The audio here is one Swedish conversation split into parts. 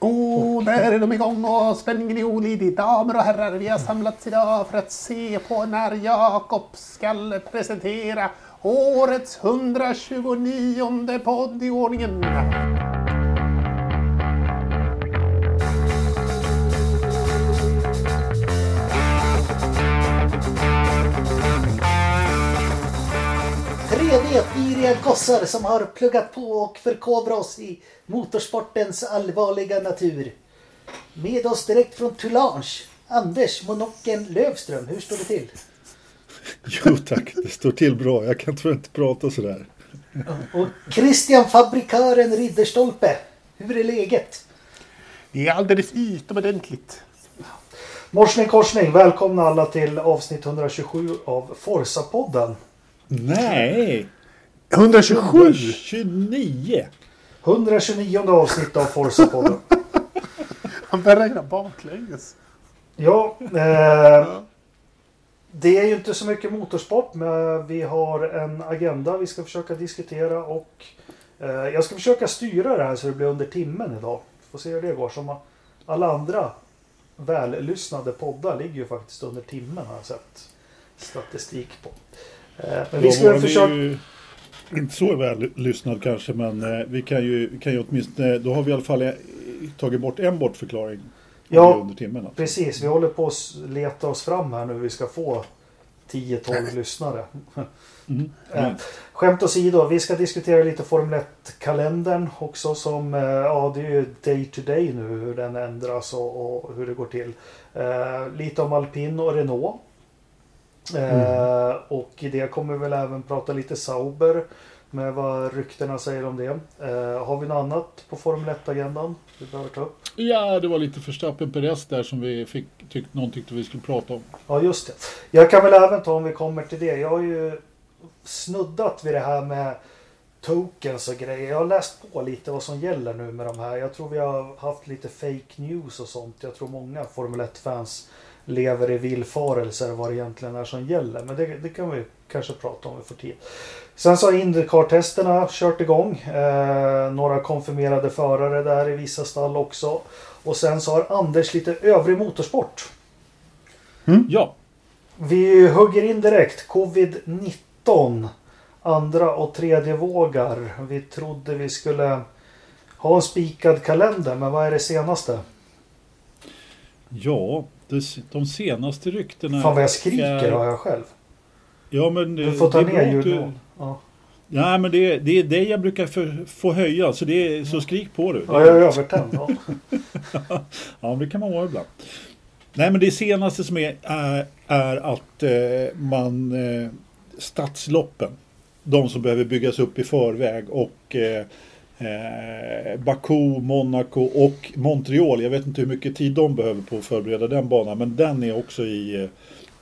Oh, där är de igång och spänningen är olidlig. Damer och herrar, vi har samlats idag för att se på när Jakob skall presentera årets 129 podd i ordningen. Tre vetgiriga gossar som har pluggat på och förkovrat oss i motorsportens allvarliga natur. Med oss direkt från Toulange, Anders Monocken Lövström. Hur står det till? Jo tack, det står till bra. Jag kan tyvärr inte prata sådär. Och Christian Fabrikören Ridderstolpe. Hur är läget? Det är alldeles utomordentligt. Morsning korsning, välkomna alla till avsnitt 127 av Forsa-podden. Nej! 127! 129! 129 avsnitt av Forsa-podden. Han börjar räkna baklänges. Ja, eh, det är ju inte så mycket motorsport men vi har en agenda vi ska försöka diskutera och eh, jag ska försöka styra det här så det blir under timmen idag. Får se hur det går. Som alla andra vällyssnade poddar ligger ju faktiskt under timmen har jag sett statistik på. Eh, men vi ska försöka... ju inte så väl lyssnad kanske men eh, vi kan ju, vi kan ju åtminstone, då har vi i alla fall eh, tagit bort en bortförklaring Ja, under timmen. Alltså. Precis, vi håller på att leta oss fram här nu. Vi ska få 10-12 lyssnare. Mm. Eh, Skämt åsido, vi ska diskutera lite Formel 1-kalendern också som, eh, ja det är ju day to day nu hur den ändras och, och hur det går till. Eh, lite om alpin och Renault. Eh, Och i det kommer vi väl även prata lite Sauber med vad ryktena säger om det. Eh, har vi något annat på Formel 1-agendan vi behöver ta upp? Ja, det var lite Verstappen Perez där som vi fick, tyck, någon tyckte vi skulle prata om. Ja, just det. Jag kan väl även ta om vi kommer till det. Jag har ju snuddat vid det här med tokens och grejer. Jag har läst på lite vad som gäller nu med de här. Jag tror vi har haft lite fake news och sånt. Jag tror många Formel 1-fans lever i villfarelser vad det egentligen är som gäller. Men det, det kan vi kanske prata om vi får tid. Sen så har Indycar-testerna kört igång. Eh, några konfirmerade förare där i vissa stall också. Och sen så har Anders lite övrig motorsport. Ja, Vi hugger in direkt. Covid-19. Andra och tredje vågar. Vi trodde vi skulle ha en spikad kalender, men vad är det senaste? ja det, de senaste ryktena... Fan vad jag skriker är- har jag själv. Ja, men Du får ta ner ljudnivån. Ja. Ja, men det, det är det jag brukar för, få höja, så, det, är- så skrik på du. ja, jag är övertänd. Ja. Ja, det kan man vara ibland. Nej, men det senaste som är, är, är att eh, man eh, stadsloppen, de som behöver byggas upp i förväg och eh, Baku, Monaco och Montreal. Jag vet inte hur mycket tid de behöver på att förbereda den banan, men den är också i eh,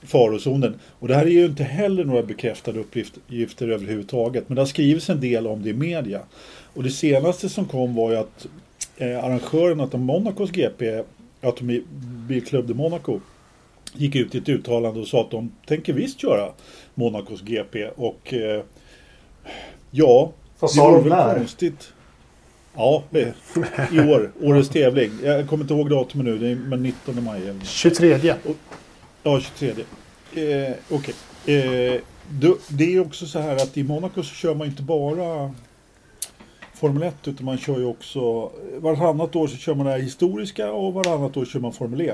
farozonen. Och det här är ju inte heller några bekräftade uppgifter överhuvudtaget, men det har skrivits en del om det i media. Och det senaste som kom var ju att eh, arrangören av Monacos GP, Automobilclub de Monaco, gick ut i ett uttalande och sa att de tänker visst köra Monacos GP och eh, ja, Vad det sa vore de väl konstigt. Ja, i år, årets tävling. Jag kommer inte ihåg datumet nu, det är men 19 maj. Eller. 23. Ja, 23. Eh, Okej. Eh, då- det är också så här att i Monaco så kör man inte bara Formel 1 utan man kör ju också varannat år så kör man det här historiska och varannat år kör man Formel E.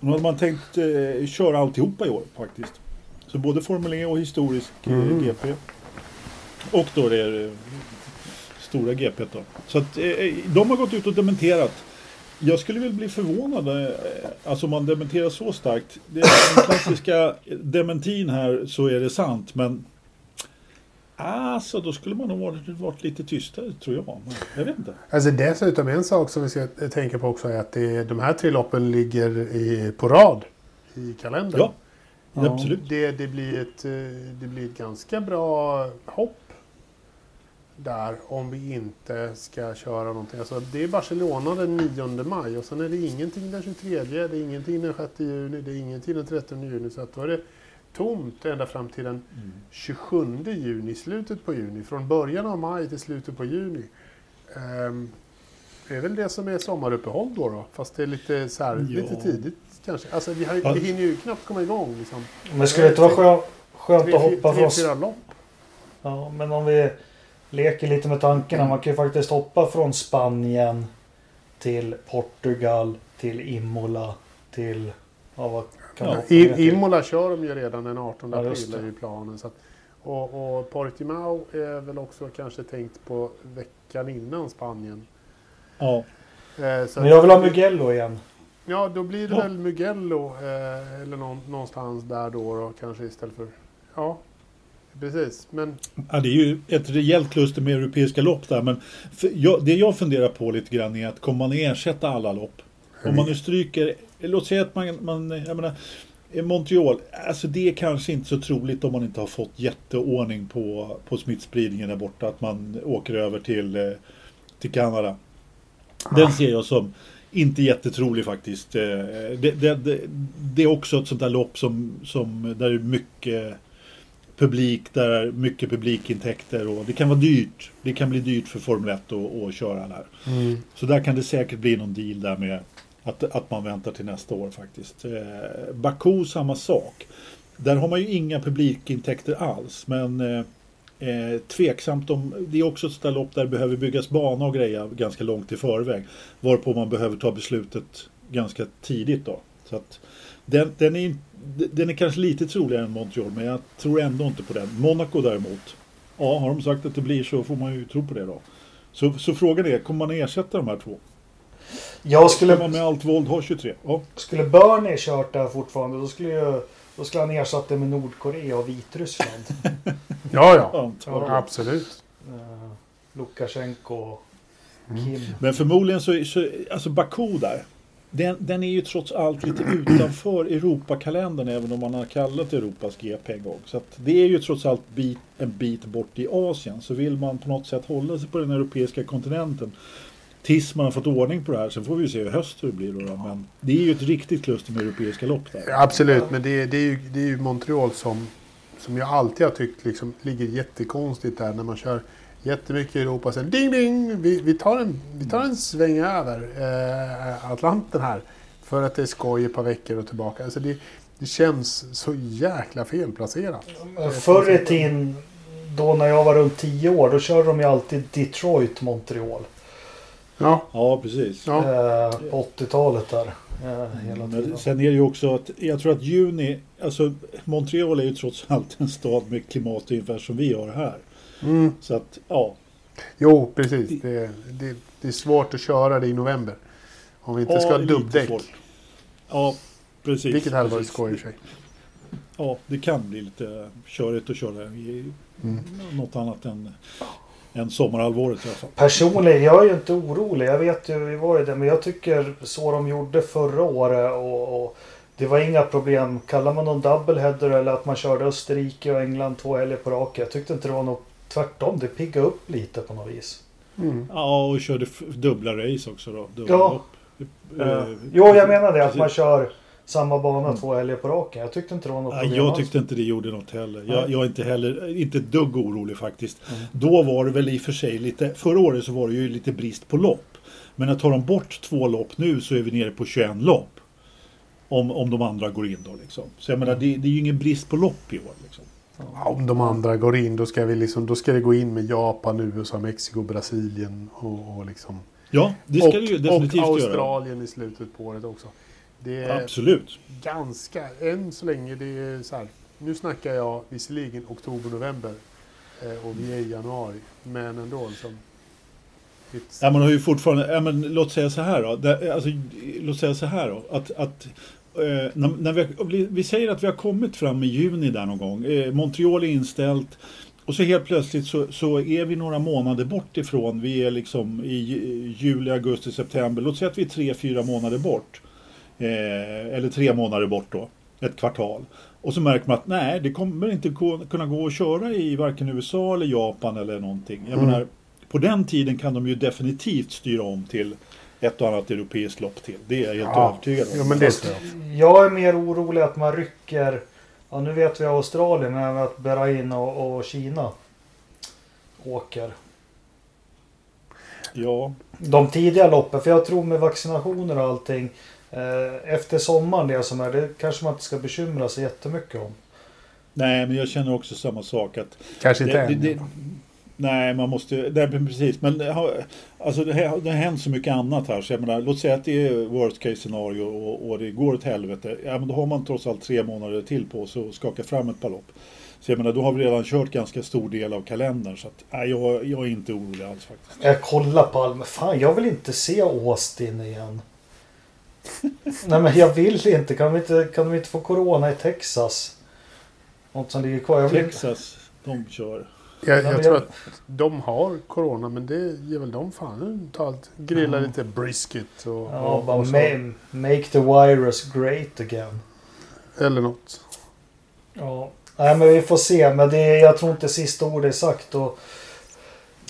Och nu hade man tänkt eh, köra alltihopa i år faktiskt. Så både Formel E och historisk eh, GP. Och då det är, eh, stora GP då. Så att eh, de har gått ut och dementerat. Jag skulle väl bli förvånad, eh, alltså om man dementerar så starkt. Det är den klassiska dementin här så är det sant, men Alltså, då skulle man nog varit, varit lite tystare tror jag. Men jag vet inte. Alltså dessutom en sak som vi ska tänka på också är att det, de här tre loppen ligger i, på rad i kalendern. Ja, Ja. absolut. Det, det, blir ett, eh, det blir ett ganska bra hopp där om vi inte ska köra någonting. Alltså, det är Barcelona den 9 maj och sen är det ingenting den 23, det är ingenting den 6 juni, det är ingenting den 13 juni. Så att då är det tomt ända fram till den 27 juni, slutet på juni. Från början av maj till slutet på juni. Ehm, Det är väl det som är sommaruppehåll då, då fast det är lite, så här, Ja. lite tidigt kanske. Alltså vi, har, vi hinner ju knappt komma igång. Liksom. Men skulle det inte vara skönt, skönt Tre, att hoppa tre, från... fyra lopp. Ja, men om vi leker lite med tankarna. Man kan ju faktiskt hoppa från Spanien till Portugal till Imola till... Ja, vad kan Ja, I? Imola kör de ju redan den 18 Ja, just april är ju planen. Så att, och, och Portimao är väl också kanske tänkt på veckan innan Spanien. Ja, Eh, Men att- jag vill ha Mugello igen. Ja, då blir det Ja. väl Mugello eh, eller någon, någonstans där då, då kanske istället för... Ja, precis. Men Ja, det är ju ett rejält kluster med europeiska lopp där. Men jag, det jag funderar på lite grann är att kommer man ersätta alla lopp? Om man nu stryker, låt säga att man, man jag menar, Montreal, alltså det är kanske inte så troligt om man inte har fått jätteordning på, på smittspridningen där borta. Att man åker över till, eh, till Kanada. Den ser jag som inte jättetrolig faktiskt. Eh, det, det, det, det är också ett sånt där lopp som, som där det är mycket publik, där är mycket publikintäkter och det kan vara dyrt. Det kan bli dyrt för Formel 1 att, köra där. Så där kan det säkert bli någon deal där med att, att man väntar till nästa år faktiskt. Eh, Baku samma sak. Där har man ju inga publikintäkter alls men eh, eh, tveksamt om det är också ett ställe upp där det behöver byggas bana och grejer ganska långt i förväg. Varpå man behöver ta beslutet ganska tidigt då. Så att den, den, är, den är kanske lite troligare än Montreal men jag tror ändå inte på den. Monaco däremot. Ja, har de sagt att det blir så får man ju tro på det då. Så, så frågan är, kommer man ersätta de här två? Jag Skulle man skulle, med allt våld ha 23? Ja, skulle Bernie kört där fortfarande då skulle, ju, då skulle han ersatt det med Nordkorea och Vitryssland. ja, ja. antagligen. Absolut. Eh, Lukasjenko och Kim. Men förmodligen så, så alltså Baku där. Den, den är ju trots allt lite utanför Europakalendern även om man har kallat Europas GP en gång. Så att det är ju trots allt bit, en bit bort i Asien. Så vill man på något sätt hålla sig på den europeiska kontinenten tills man har fått ordning på det här. Sen får vi ju se i höst hur det blir då. då. Men det är ju ett riktigt kluster med europeiska lopp där. Absolut, men det, är- det, är ju, det är ju Montreal som, som jag alltid har tyckt liksom, ligger jättekonstigt där när man kör jättemycket i Europa. Sen ding ding! Vi, vi, tar, en, vi tar en sväng över eh, Atlanten här. För att det är skoj ett par veckor och tillbaka. Alltså det, det känns så jäkla felplacerat. Förr i tiden, då när jag var runt 10 år, då körde de ju alltid Detroit, Montreal. Ja, Ja, precis. ja. Eh, på 80-talet där. Eh, hela tiden. Men sen är det ju också att jag tror att juni, alltså Montreal är ju trots allt en stad med klimat ungefär som vi har här. Mm. Så att ja, Jo, precis. Det, det, det är svårt att köra det i november. Om vi inte Ja, ska ha lite dubbdäck. svårt. Ja, precis. Vilket hade varit skoj i och för sig. Ja, det kan bli lite körigt att köra i Mm. något annat än, än sommarhalvåret i alla fall. Personligen, jag är ju inte orolig. Jag vet ju, vi var ju det. Men jag tycker så de gjorde förra året och, och det var inga problem. Kallar man någon doubleheader eller att man körde Österrike och England två helger på raken. Jag tyckte inte det var något tvärtom. Det piggade upp lite på något vis. Mm. Ja, och körde dubbla race också då. Dubbla Ja. lopp. Eh, Eh, jo, jag menar det. Att man kör samma bana två helger på raken. Jag tyckte inte det var något Ja, problem jag tyckte inte det gjorde något heller. Jag, jag är inte heller, inte ett dugg orolig faktiskt. Mm. Då var det väl i och för sig lite, förra året så var det ju lite brist på lopp. Men att tar de bort två lopp nu så är vi nere på 21 lopp. Om, om de andra går in då liksom. Så jag menar det, det är ju ingen brist på lopp i år. Liksom. Ja, om de andra går in då ska, vi liksom, då ska det gå in med Japan, USA, Mexiko, Brasilien och, och liksom... Ja, det ska och, det ju definitivt och göra. Australien i slutet på året också. Det är Absolut. ganska, än så länge det är så här. Nu snackar jag visserligen oktober, november. Eh, och vi är i januari. Men ändå liksom. Ja, man har ju fortfarande, ja, men låt säga så här då. Det, alltså, låt säga så här då. Att, att eh, när, när vi, vi säger att vi har kommit fram i juni där någon gång. Eh, Montreal är inställt. Och så helt plötsligt så, så är vi några månader bort ifrån. Vi är liksom i ju- juli, augusti, september. Låt säga att vi är tre, fyra månader bort. Eh, eller tre månader bort då. Ett kvartal. Och så märker man att nej, det kommer inte gå- kunna gå att köra i varken USA eller Japan eller någonting. Jag Mm. menar, på den tiden kan de ju definitivt styra om till ett och annat europeiskt lopp till. Det är jag helt Ja. övertygad om. Jo, men det jag. är mer orolig att man rycker. Ja, nu vet vi Australien, men att Bahrain och, och Kina åker. Ja, De tidiga loppen, för jag tror med vaccinationer och allting. Eh, efter sommaren det som är, det kanske man inte ska bekymra sig jättemycket om. nej men jag känner också samma sak. att Kanske inte det, än. det, det, Nej, man måste... Nej, men precis. Men det alltså det, har, det har hänt så mycket annat här. Så jag menar, låt säga att det är worst case scenario och, och det går åt helvete. Ja, men då har man trots allt tre månader till på sig att skaka fram ett par lopp. Så jag menar, då har vi redan kört ganska stor del av kalendern. Så att, nej, jag, jag är inte orolig alls faktiskt. Jag kollar på Alme. Fan, jag vill inte se Austin igen. Nej, men jag vill inte. Kan vi inte, kan vi inte få corona i Texas? Något som ligger kvar. Texas, de kör. Jag, jag tror att de har corona, men det ger väl de fan ta allt. Grilla lite brisket och, Ja, och, bara och så. ma- make the virus great again. Eller något. Ja. Nej, men vi får se. Men det är, jag tror inte sista ordet är sagt. Och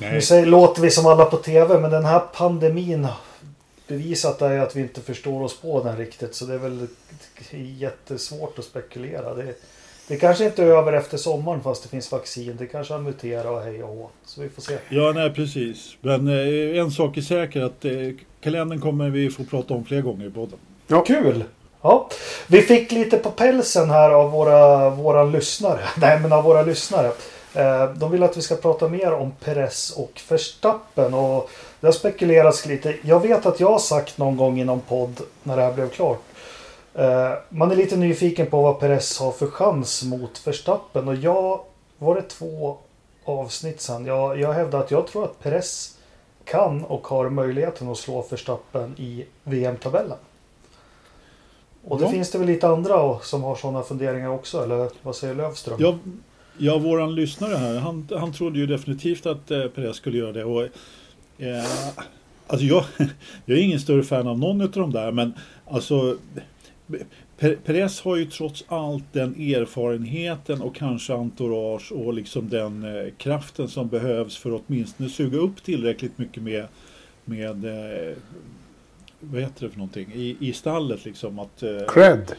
nu säger, låter vi som alla på TV, men den här pandemin bevisat är att vi inte förstår oss på den riktigt. Så det är väl jättesvårt att spekulera. Det, det kanske inte är över efter sommaren fast det finns vaccin. Det kanske har muterat och hej och hå. Så vi får se. ja, nej precis. Men eh, en sak är säker att eh, kalendern kommer vi få prata om fler gånger i podden. Kul! Ja, vi fick lite på pälsen här av våra, våra lyssnare. Nej, men av våra lyssnare. Eh, De vill att vi ska prata mer om Perez och Verstappen. Och det har spekulerats lite. Jag vet att jag har sagt någon gång i någon podd när det här blev klart. Eh, Man är lite nyfiken på vad Perez har för chans mot Verstappen. Och jag var det två avsnitt sen. Jag, jag hävdar att jag tror att Perez kan och har möjligheten att slå Verstappen i VM-tabellen. Och det Ja. finns det väl lite andra som har sådana funderingar också, eller vad säger Lövström? Ja, ja våran lyssnare här, han, han trodde ju definitivt att eh, Perez skulle göra det. Och, eh, alltså jag, jag är ingen större fan av någon av de där, men alltså Perez har ju trots allt den erfarenheten och kanske entourage och liksom den eh, kraften som behövs för att åtminstone suga upp tillräckligt mycket med, med eh, vad heter det för någonting, i, i stallet liksom. Att, eh, Cred.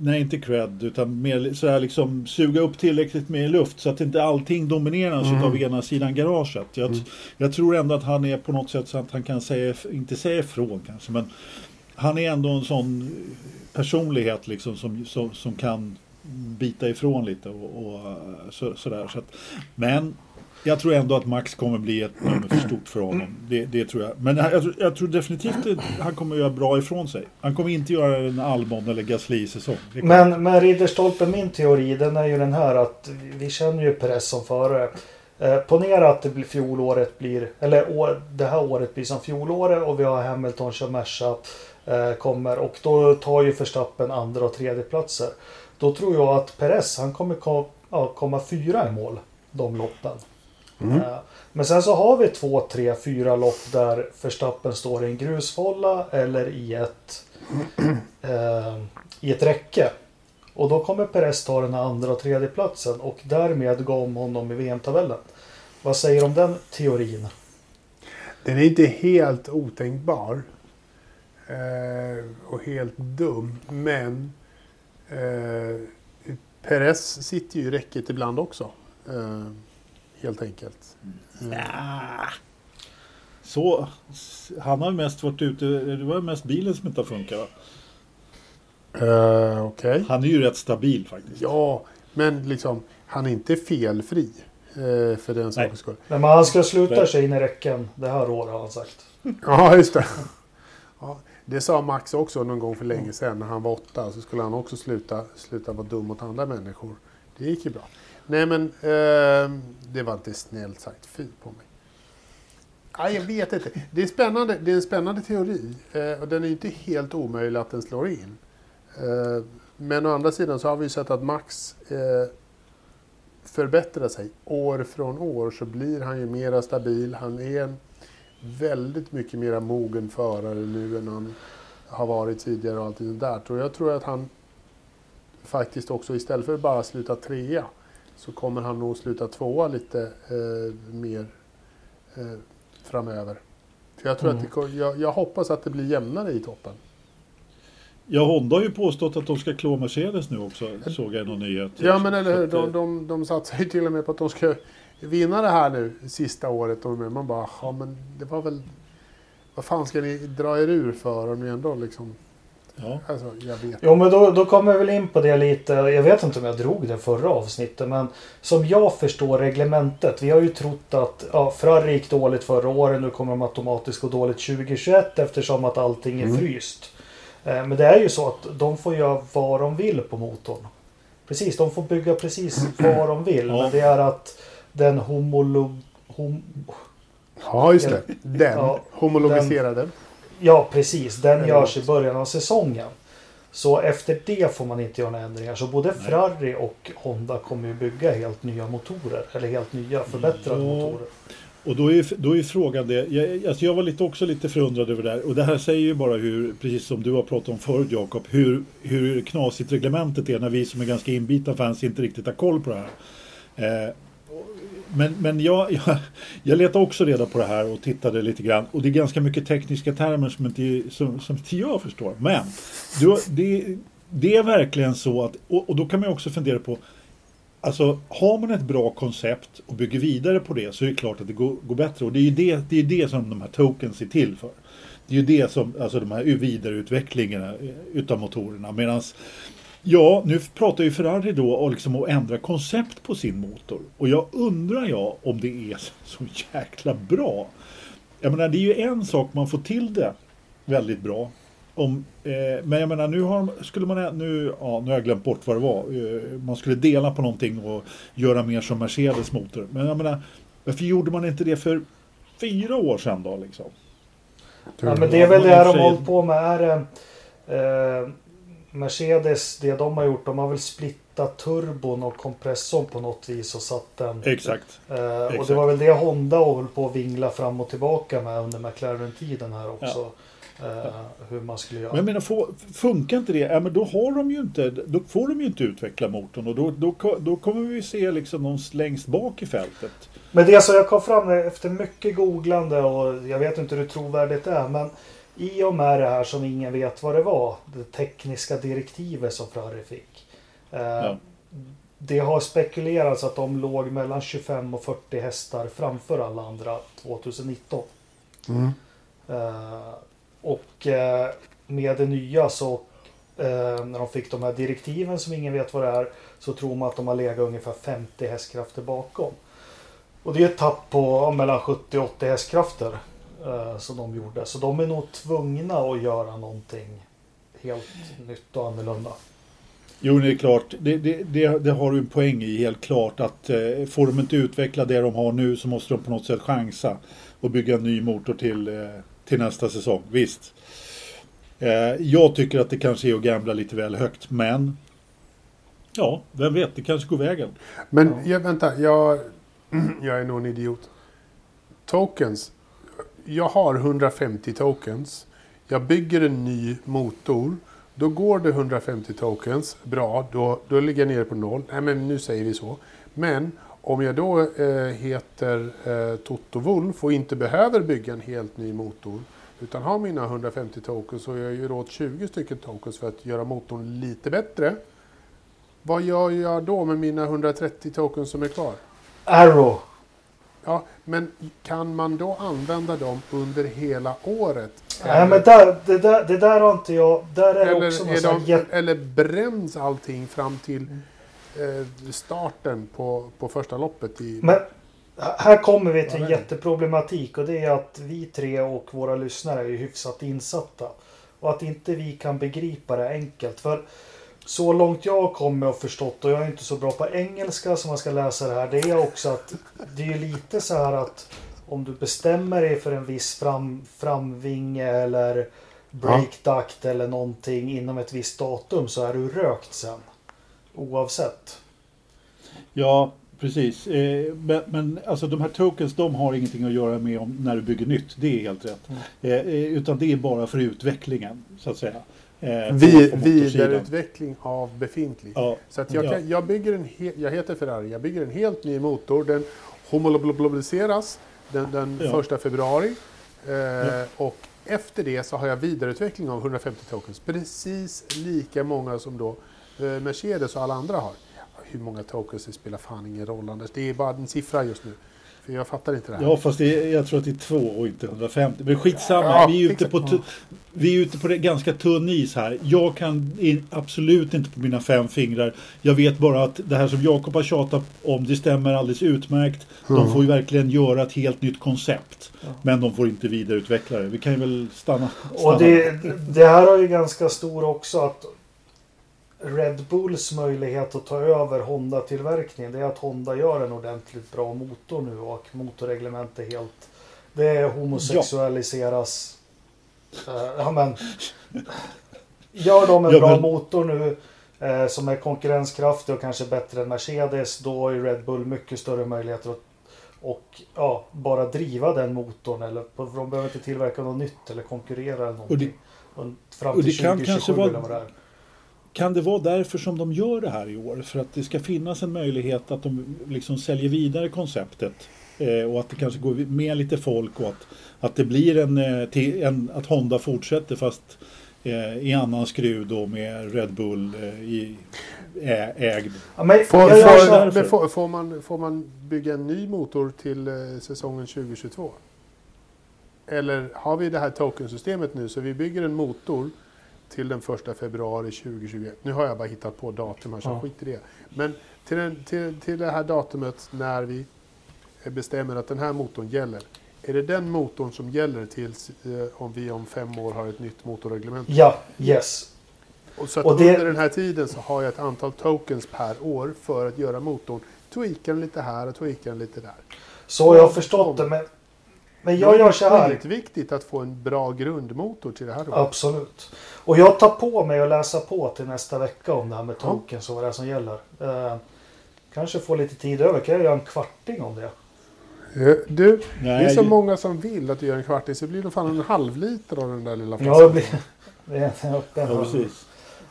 Nej, inte cred, utan mer så här liksom suga upp tillräckligt med luft så att inte allting domineras Mm. av ena sidan garaget. Jag, jag tror ändå att han är på något sätt så att han kan säga, inte säga ifrån kanske, men han är ändå en sån personlighet liksom som, som, som kan bita ifrån lite och, och så, sådär. Så att, men jag tror ändå att Max kommer bli ett nummer för stort för honom. Det, det tror jag. Men jag, tror- jag tror definitivt att han kommer göra bra ifrån sig. Han kommer inte göra en Albon eller Gasly-säsong. Men, men Ridderstolpe, min teori den är ju den här att vi- känner ju press som förare. Eh, ponera att det blir fjolåret blir, eller år, det här året blir som fjolåret och vi har Hamilton kör Merca kommer och då tar ju Verstappen andra och tredje platser. Då tror jag att Perez han kommer kom, ja, komma fyra i mål de loppen. Eh, Men sen så har vi två, tre, fyra lopp där Verstappen står i en grusfålla eller i ett, eh, i ett räcke. Och då kommer Perez ta den här andra och tredje platsen och därmed gå om honom i VM-tabellen. Vad säger du om den teorin? Den är inte helt otänkbar. Eh, och helt dum. Men eh, Perez sitter ju i räcket ibland också. Eh, helt enkelt. Ja. Så, han har mest varit ute, det var mest bilen som inte har funkat va? Eh, Okej. Han är ju rätt stabil faktiskt. Ja, men liksom han är inte felfri. Eh, för den sakens skull. Nej, men han ska sluta sig in i räcken det här året har han sagt. Ja, just det. Ja, det sa Max också någon gång för länge sedan när han var åtta. Så skulle han också sluta, sluta vara dum mot andra människor. Det gick ju bra. Nej, men eh, det var inte snällt sagt. Fy på mig. Ja, jag vet inte. Det är, spännande. det är en spännande teori. Eh, och den är inte helt omöjlig att den slår in. Eh, men å andra sidan så har vi ju sett att Max eh, förbättrar sig. År från år så blir han ju mera stabil. Han är en väldigt mycket mera mogen förare nu än han har varit tidigare och allt sånt där. Och jag tror att han faktiskt också istället för att bara sluta trea så kommer han nog sluta tvåa lite eh, mer eh, framöver. För jag, tror Mm. att det, ko- jag, jag hoppas att det blir jämnare i toppen. Ja, Honda har ju påstått att de ska klå Mercedes nu också, såg jag i någon nyhet. Ja men eller hur, de, eh, de, de satsar ju till och med på att de ska vinna det här nu sista året. Och man bara, ja men det var väl... Vad fan ska ni dra er ur för om ni ändå liksom... Ja. Alltså, jag vet Jo men då, då kommer jag väl in på det lite. Jag vet inte om jag drog det förra avsnittet men som jag förstår reglementet. Vi har ju trott att ja, Ferrari gick dåligt förra året. Nu kommer de automatiskt gå dåligt 2021 eftersom att allting är Mm. fryst. Eh, Men det är ju så att de får göra vad de vill på motorn. Precis, de får bygga precis vad de vill. Ja. Men det är att den homolog... Hom, Ja, just det. Den. Ja, homologiserade. Ja, precis. Den Eller görs i början av säsongen. Så efter det får man inte göra några ändringar. Så både Ferrari och Honda kommer ju bygga helt nya motorer. Eller helt nya förbättrade Ja. motorer. Och då är, då är frågan det. Jag, alltså jag var lite, också lite förundrad över det här. Och det här säger ju bara hur, precis som du har pratat om förut Jakob, hur, hur knasigt reglementet är när vi som är ganska inbitna fans inte riktigt har koll på det här. Eh, men men jag, jag, jag letade också reda på det här och tittade lite grann. Och det är ganska mycket tekniska termer som inte, som, som inte jag förstår. Men du, det, det är verkligen så att, och, och då kan man också fundera på Alltså har man ett bra koncept och bygger vidare på det så är det klart att det går, går bättre. Och det är ju det, det, är det som de här tokens är till för. Det är ju det som, alltså de här vidareutvecklingarna eh, utav motorerna. Medan Ja, nu pratar ju Ferrari då om liksom att ändra koncept på sin motor. Och jag undrar jag om det är så jäkla bra. Jag menar, det är ju en sak man får till det väldigt bra. Om, eh, men jag menar, nu, har, skulle man, nu, ja, nu har jag glömt bort vad det var. Eh, man skulle dela på någonting och göra mer som Mercedes motor. Men jag menar, varför gjorde man inte det för fyra år sedan då? Liksom? Ja, men det är väl det de har hållit på med. Är, eh, Mercedes, det de har gjort, de har väl splittat turbon och kompressorn på något vis och satt den. Exakt. Eh, och det var väl det Honda höll på att vingla fram och tillbaka med under McLaren-tiden här också. Eh, hur man skulle göra. Men jag menar, få- funkar inte det, ja, men då har de ju inte, då får de ju inte utveckla motorn och då, då, då kommer vi se liksom någon längst bak i fältet. Men det som jag kom fram efter mycket googlande och jag vet inte hur trovärdigt det är. Men i och med det här som ingen vet vad det var. Det tekniska direktivet som Ferrari fick. Eh, Ja. Det har spekulerats att de låg mellan 25 och 40 hästar framför alla andra 2019. Mm. Eh, och eh, med det nya så eh, när de fick de här direktiven som ingen vet vad det är så tror man att de har legat ungefär 50 hästkrafter bakom. Och det är ett tapp på mellan 70 och 80 hästkrafter eh, som de gjorde. Så de är nog tvungna att göra någonting helt nytt och annorlunda. Jo, det är klart, det, det, det, det har du en poäng i helt klart att eh, får de inte utveckla det de har nu så måste de på något sätt chansa och bygga en ny motor till, eh, till nästa säsong. Visst. Eh, jag tycker att det kanske är att gambla lite väl högt, men ja, vem vet, det kanske går vägen. Men jag, vänta, jag, jag är nog en idiot. Tokens. Jag har 150 tokens. Jag bygger en ny motor. Då går det 150 tokens. Bra, då, då ligger jag nere på noll. Nej, men nu säger vi så. Men om jag då eh, heter eh, Toto Wolf och inte behöver bygga en helt ny motor utan har mina 150 tokens så jag gör åt 20 stycken tokens för att göra motorn lite bättre. Vad gör jag då med mina 130 tokens som är kvar? Arrow. Ja, men kan man då använda dem under hela året? Nej men där, det, där, det där har inte jag. Där är eller, också är de, jätte... eller bränns allting fram till eh, starten på, på första loppet? I, Men här kommer vi till en jätteproblematik och det är att vi tre och våra lyssnare är hyfsat insatta. Och att inte vi kan begripa det enkelt. För så långt jag kommer och förstått och jag är inte så bra på engelska som man ska läsa det här. Det är också att det är lite så här att om du bestämmer dig för en viss fram, framvinge eller breakduct eller någonting inom ett visst datum så är du rökt sen. Oavsett. Ja, precis. Eh, men, men alltså de här tokens, de har ingenting att göra med om när du bygger nytt. Det är helt rätt. Eh, eh, utan det är bara för utvecklingen, så att säga. Eh, vi, vidareutveckling av befintlig. Ja, Så att jag, Ja. jag bygger en he, jag heter Ferrari, jag bygger en helt ny motor. Den homologiseras den, den Ja. första februari. Eh, Och efter det så har jag vidareutveckling av 150 tokens. Precis lika många som då eh, Mercedes och alla andra har. Hur många tokens det spelar fan ingen roll Anders. Det är bara en siffra just nu. För jag fattar inte det här. Ja, fast det är, jag tror att det är två och inte 150. Men skitsamma, Ja, vi, är ute på tu- vi är ute på det ganska tunn is här. Jag kan in, absolut inte på mina fem fingrar. Jag vet bara att det här som Jakob har tjatat om, det stämmer alldeles utmärkt. De får ju verkligen göra ett helt nytt koncept. Men de får inte vidareutveckla det. Vi kan ju väl stanna. stanna. Och det, det här har ju ganska stor också att Red Bulls möjlighet att ta över Honda-tillverkningen det är att Honda gör en ordentligt bra motor nu och motorreglementet helt det homosexualiseras. Ja, ja men Gör de en Ja, bra men- motor nu eh, som är konkurrenskraftig och kanske bättre än Mercedes då ju Red Bull mycket större möjligheter att och ja, bara driva den motorn eller de behöver inte tillverka något nytt eller konkurrera eller någonting. Och fram och till det kan 2027 kanske vara- eller vad det är. Kan det vara därför som de gör det här i år? För att det ska finnas en möjlighet att de liksom säljer vidare konceptet. Eh, och att det kanske går med lite folk och att, att det blir en, eh, en att Honda fortsätter fast eh, i annan skruv då med Red Bull eh, i, ä, ägd. Ja, men, Får, får, får, får, man, får man bygga en ny motor till eh, säsongen 2022? Eller har vi det här tokensystemet nu så vi bygger en motor till den 1 februari 2021. Nu har jag bara hittat på datum här så Ja. skit i det. Men till, den, till, till det här datumet när vi bestämmer att den här motorn gäller. Är det den motorn som gäller tills eh, om vi om fem år har ett nytt motorreglement? Ja, yes. Och så Och det- under den här tiden så har jag ett antal tokens per år för att göra motorn. Tweaka den lite här och tweaka den lite där. Så har jag förstått det. Men, men jag gör så här. Det är viktigt att få en bra grundmotor till det här. Då. Absolut. Och jag tar på mig att läsa på till nästa vecka om det här med tokens och vad det är som gäller. Eh, kanske få lite tid över. Kan jag göra en kvarting om det? Eh, Du, det Nej, är så många som vill att du gör en kvarting så blir det fan en halv liter av den där lilla Ja, flaskan. det blir... Det är en, en Ja, precis.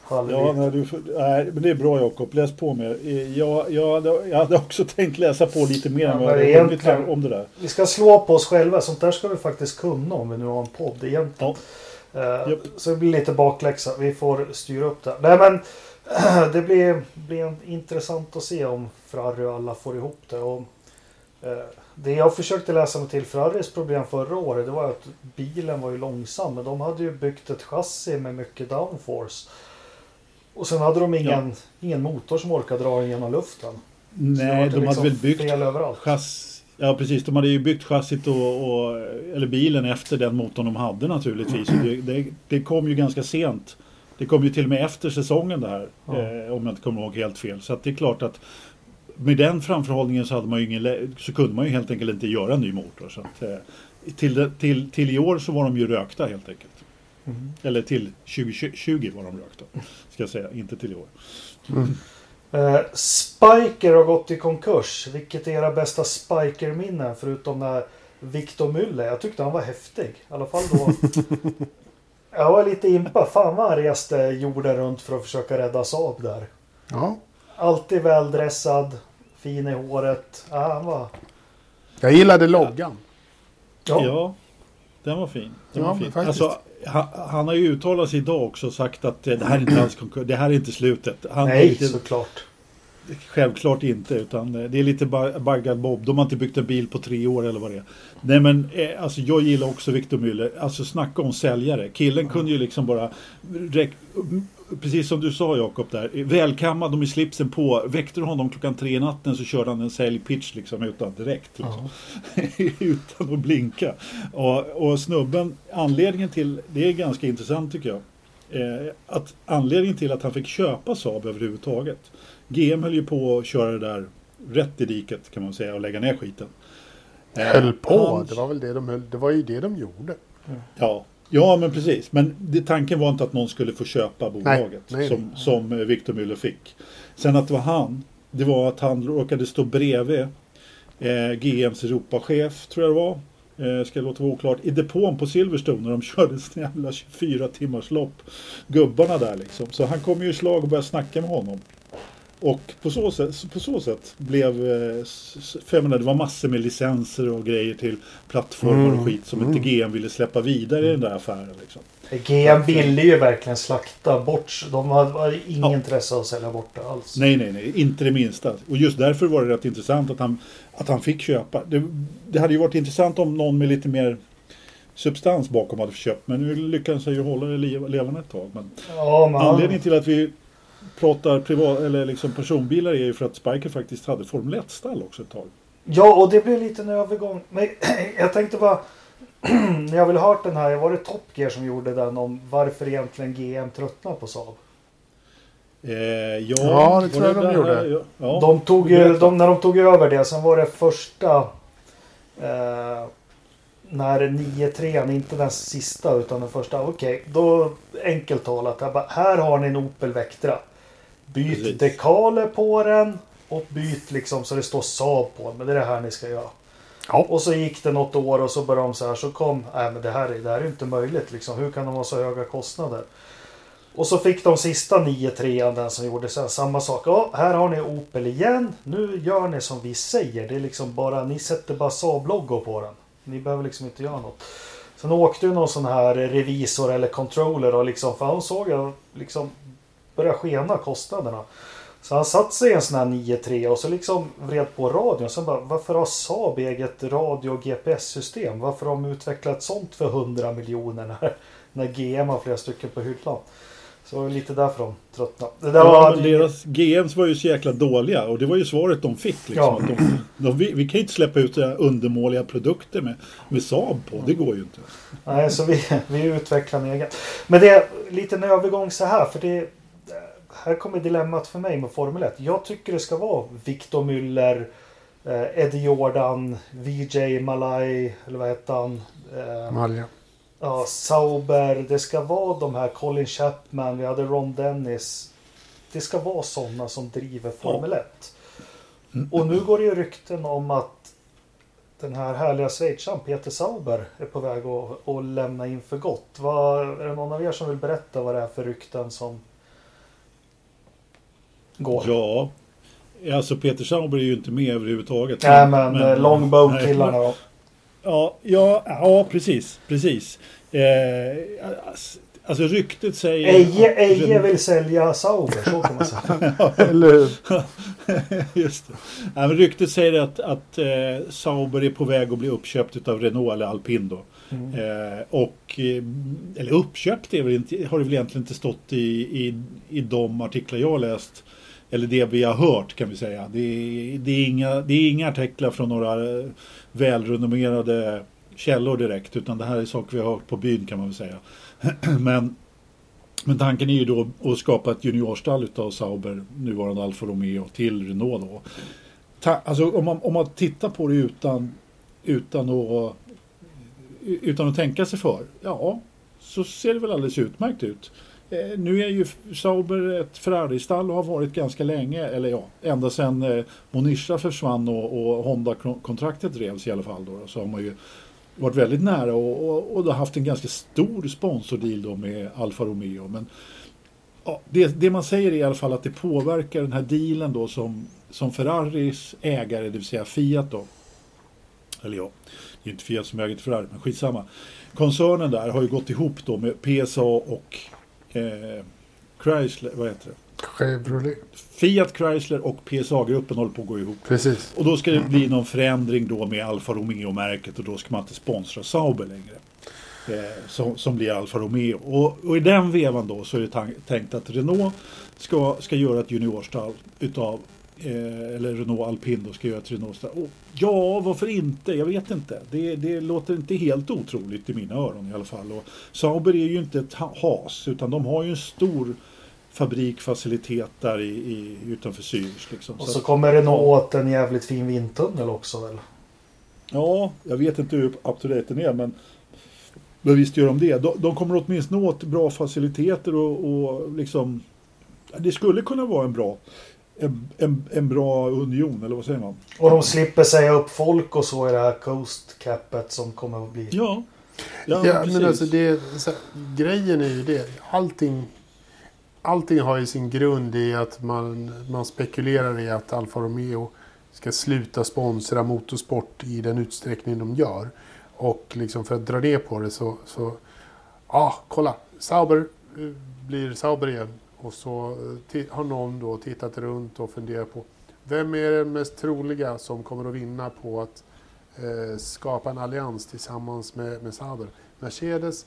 Ja, nej, du, nej, men det är bra Jakob, läs på mer. Jag, jag, jag hade också tänkt läsa på lite mer Ja, än men vad jag hade om det där. Vi ska slå på oss själva. Sånt där ska vi faktiskt kunna om vi nu har en podd egentligen. Eh, Japp. Så det blir lite bakläxa. Vi får styra upp det. Nej men det blir, blir intressant att se om Ferrari och alla får ihop det. Och, eh, det jag försökte läsa mig till Ferraris problem förra året det var att bilen var ju långsam. Men de hade ju byggt ett chassi med mycket downforce. Och sen hade de ingen, ingen motor som orkade dra den genom luften. Nej, de liksom hade väl byggt chass... Ja precis, de hade ju byggt chassit och, och, eller bilen efter den motorn de hade naturligtvis. Det, det, det kom ju ganska sent. Det kom ju till och med efter säsongen det här. Ja. Eh, om jag inte kommer ihåg helt fel. Så det är klart att med den framförhållningen så, hade man ingen, så kunde man ju helt enkelt inte göra en ny motor. Så att, eh, till, till, till i år så var de ju rökta helt enkelt. Mm. Eller till 2020 var de rökta. Ska jag säga, inte till i år. Eh, Spiker har gått i konkurs. Vilket är era bästa Spiker-minnen förutom när Victor Müller? Jag tyckte han var häftig. I alla fall då. jag var lite impa. Fan vad han reste jorden runt för att försöka rädda Saab där. Ja. Alltid väldressad. Fin i håret. Ja, han var... Jag gillade loggan. Ja. Ja, den var fin. Den Ja, var fin. faktiskt. Alltså, han, han har ju uttalat sig idag också och sagt att det här är inte konkurs, det här är inte slutet. Han Nej, inte, såklart. Självklart inte, utan eh, det är lite ba- baggad bob. De har inte byggt en bil på tre år eller vad det är. Nej men eh, alltså jag gillar också Victor Müller. Alltså snacka om säljare. Killen kunde ju liksom bara Precis som du sa Jakob där. Välkammad och med slipsen på. Väckte du honom klockan tre i natten så körde han en säljpitch liksom utan direkt. Liksom. utan att blinka. Och, och snubben, anledningen till, det är ganska intressant tycker jag. Eh, att anledningen till att han fick köpa Saab överhuvudtaget. GM höll ju på att köra det där rätt i diket kan man säga och lägga ner skiten. Eh, Höll på. hans- Det var väl det de höll. Det var ju det de gjorde. Ja, ja men precis. Men det, tanken var inte att någon skulle få köpa bolaget nej, nej. som, som eh, Victor Müller fick. Sen att det var han, det var att han råkade stå bredvid eh, GMs Europachef, tror jag det var. Eh, ska låta vara oklart. I depån på Silverstone när de körde sin jävla 24 timmars lopp. Gubbarna där liksom. Så han kom ju i slag och började snacka med honom. Och på så sätt, på så sätt blev, eh, för jag menar, det var massor med licenser och grejer till plattformar Mm. och skit som inte GM ville släppa vidare i den där affären. Liksom. GM ville ju verkligen slakta bort. De hade ingen Ja. intresse av att sälja bort det alls. Nej, nej, nej, inte det minsta. Och just därför var det rätt intressant att han, att han fick köpa. Det, det hade ju varit intressant om någon med lite mer substans bakom hade köpt. Men nu lyckades han ju hålla det le- levande ett tag. Men Ja, men han- anledningen till att vi pratar privat, eller liksom personbilar är ju för att Spiker faktiskt hade Formel 1-stall också ett tag. Ja, och det blev lite en övergång. Men jag tänkte bara... när jag ha hört den här, var det Top Gear som gjorde den om varför egentligen GM tröttnar på Saab? Eh, ja, Ja, det tror var jag de det gjorde. här? Ja, ja. de tog de, när de tog över det, sen var det första... Eh, när 9-3, inte den sista utan den första. Okej, då enkelt talat. Jag bara, här har ni en Opel Vectra. Byt Precis. dekaler på den och byt liksom så det står Saab på den. Men det är det här ni ska göra. Ja. Och så gick det något år och så började de så här. Så kom, nej men det här, är- det här är inte möjligt liksom. Hur kan de ha så höga kostnader? Och så fick de sista 9-3 den som gjorde sen samma sak. Ja, här har ni Opel igen. Nu gör ni som vi säger. Det är liksom bara, ni sätter bara Saab-logo på den. Ni behöver liksom inte göra något. Sen åkte ju någon sån här revisor eller controller och liksom, för han såg jag liksom börja skena kostnaderna. Så han satt sig i en sån här 9-3 och så liksom vred på radion. Sen bara, varför har Saab eget radio och GPS-system? Varför har de utvecklat ett sånt för 100 miljoner när, när GM har flera stycken på hyllan? Så lite därför de tröttnade. Det där Ja, var, deras GMs var ju så jäkla dåliga och det var ju svaret de fick. Liksom, Ja. att de, de, vi, vi kan ju inte släppa ut undermåliga produkter med, med Saab på. Det går ju inte. Nej, så vi, vi utvecklar en egen. Men det är lite en övergång så här. För det, här kommer dilemmat för mig med Formel 1. Jag tycker det ska vara Victor Müller, eh, Eddie Jordan, VJ Malay, eller vad heter han? Eh, Malja. Ja, Sauber. Det ska vara de här Colin Chapman, vi hade Ron Dennis. Det ska vara sådana som driver Formel 1. Och nu går det ju rykten om att den här härliga schweizaren Peter Sauber är på väg att, att lämna in för gott. Vad, är det någon av er som vill berätta vad det är för rykten som går? Ja, alltså Peter Sauber är ju inte med överhuvudtaget. Nej men, men Longbow-killarna då. Ja, ja, ja, precis, precis. Eh, alltså ryktet säger... Eje, Eje vill sälja Sauber, så kan man säga. Eller hur? Just det. Ja, men ryktet säger att, att eh, Sauber är på väg att bli uppköpt av Renault eller Alpin då. Mm. Eh, och, eh, eller uppköpt är väl inte, har det väl egentligen inte stått i, i, i de artiklar jag har läst. Eller det vi har hört kan vi säga. Det är, det är, inga, det är inga artiklar från några eh, välrenommerade källor direkt. Utan det här är saker vi har hört på byn kan man väl säga. Men, men tanken är ju då att skapa ett juniorstall utav Sauber, nuvarande Alfa Romeo, till Renault då. Ta, alltså om man, om man tittar på det utan, utan att utan att tänka sig för, ja, så ser det väl alldeles utmärkt ut. Eh, nu är ju Sauber ett Ferrari-stall och har varit ganska länge, eller ja, ända sedan eh, Monisha försvann och, och Honda-kontraktet revs i alla fall. Då, så har man ju varit väldigt nära och, och, och haft en ganska stor sponsordeal då med Alfa Romeo. Men ja, det, det man säger är i alla fall att det påverkar den här dealen då som, som Ferraris ägare, det vill säga Fiat då, eller ja, det är inte Fiat som äger till Ferrari, men skitsamma. Koncernen där har ju gått ihop då med PSA och eh, Chrysler, vad heter det? Chevrolet. Fiat Chrysler och PSA-gruppen håller på att gå ihop. Precis. Och då ska det bli någon förändring då med Alfa Romeo-märket och då ska man inte sponsra Sauber längre. Eh, som, som blir Alfa Romeo. Och, och i den vevan då så är det tänkt att Renault ska, ska göra ett juniorstall utav eh, eller Renault Alpin då ska göra ett Renault-stall. Och, ja, varför inte? Jag vet inte. Det, det låter inte helt otroligt i mina öron i alla fall. Och Sauber är ju inte ett ha- has utan de har ju en stor fabrikfacilitet där i, i, utanför Zürich. Liksom. Och Så så att- kommer Renault åt en jävligt fin vindtunnel också väl? Ja, jag vet inte hur up to date den är men, men visst gör de det. De, de kommer åtminstone åt bra faciliteter och, och liksom ja, det skulle kunna vara en bra en, en, en bra union eller vad säger man? Och de slipper säga upp folk och så i det här Coast Capet som kommer att bli. Ja, Ja, precis. men alltså det, så här, grejen är ju det. Allting, allting har ju sin grund i att man, man spekulerar i att Alfa Romeo ska sluta sponsra motorsport i den utsträckning de gör. Och liksom för att dra ner på det så, så ja, kolla, Sauber eh, blir Sauber igen. Och så eh, har någon då tittat runt och funderat på vem är den mest troliga som kommer att vinna på att eh, skapa en allians tillsammans med, med Sauber? Mercedes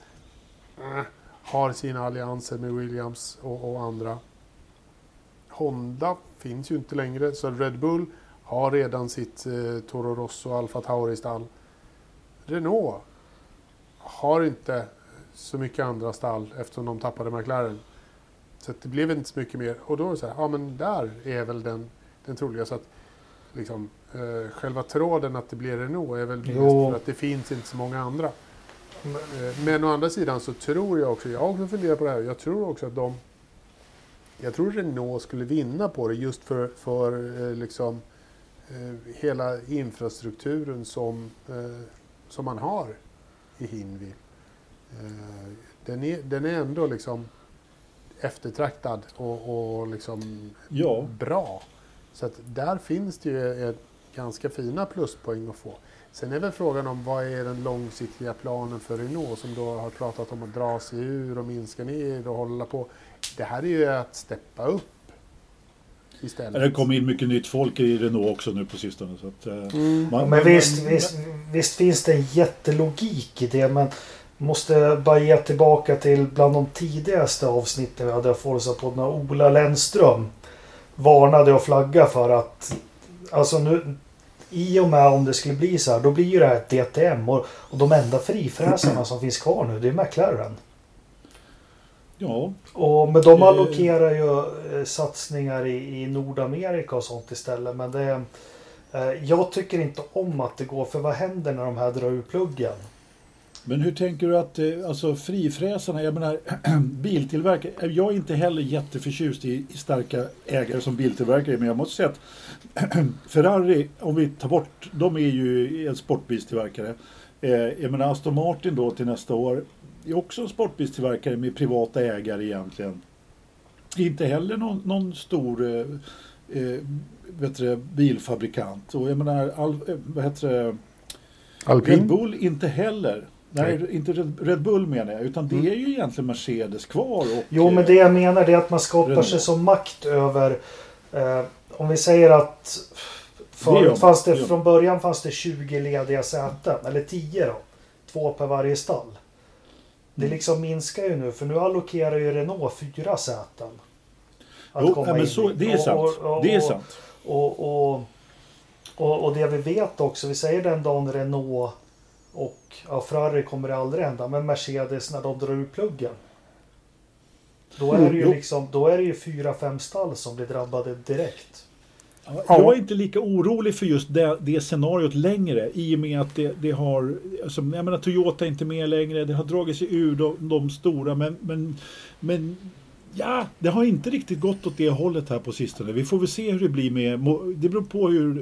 äh, har sina allianser med Williams och, och, andra. Honda finns ju inte längre, så Red Bull har redan sitt eh, Toro Rosso och Alfa Tauri stall. Renault har inte så mycket andra stall eftersom de tappade McLaren. Så det blev inte så mycket mer. Och då är det så här, ja men där är väl den, den troliga. Så att liksom, eh, själva tråden att det blir Renault är väl för att det finns inte så många andra. Men, eh, men å andra sidan så tror jag också, jag har också funderat på det här, jag tror också att de jag tror Renault skulle vinna på det just för, för eh, liksom, eh, hela infrastrukturen som, eh, som man har i Hinwil. Eh, den, är, den är ändå liksom eftertraktad och, och liksom ja. bra. Så att där finns det ju ett ganska fina pluspoäng att få. Sen är väl frågan om vad är den långsiktiga planen för Renault som då har pratat om att dra sig ur och minska ner och hålla på. Det här är ju att steppa upp istället. Det kommer in mycket nytt folk i Renault också nu på sistone. Så att, eh, mm. man, men visst, man, visst, visst, finns det en jättelogik i det. Men måste bara ge tillbaka till bland de tidigaste avsnitten vi hade Forza på när Ola Lennström varnade och flaggade för att alltså nu i och med om det skulle bli så här då blir ju det här ett DTM och, och de enda frifräsarna som finns kvar nu det är McLaren. Ja. Och, men de allokerar ju eh, satsningar i, i Nordamerika och sånt istället. Men det, eh, jag tycker inte om att det går. För vad händer när de här drar ur pluggen? Men hur tänker du att, eh, alltså frifräsarna, jag menar biltillverkare, jag är inte heller jätteförtjust i, starka ägare som biltillverkare, men jag måste säga att Ferrari, om vi tar bort, de är ju en sportbilstillverkare. Eh, jag menar Aston Martin då till nästa år, är också en sportbilstillverkare med privata ägare egentligen. Inte heller någon, någon stor eh, eh vet du, bilfabrikant. Och jag menar, all, eh, vad heter det? Alpin? Red Bull inte heller. Nej, inte Red Bull menar jag, utan det mm. är ju egentligen Mercedes kvar. Och, jo, men det jag menar är att man skapar sig som makt över... Eh, om vi säger att... Förut fanns det, från början fanns det 20 lediga säten, eller 10 då. Två per varje stall. Det mm. liksom minskar ju nu, för nu allokerar ju Renault fyra säten. Att jo, komma men så, det är sant. Och, och, det är sant. Och, och, och, och det vi vet också, vi säger den dagen Renault och ja, Ferrari kommer det aldrig hända, men Mercedes när de drar ur pluggen. Då är det ju, mm, liksom, då är det ju fyra, fem stall som blir drabbade direkt. Jag är inte lika orolig för just det, det scenariot längre i och med att det, det har, alltså, jag menar Toyota är inte med längre, det har dragit sig ur de, de stora men, men, men Ja, det har inte riktigt gått åt det hållet här på sistone. Vi får väl se hur det blir med... Det beror på hur,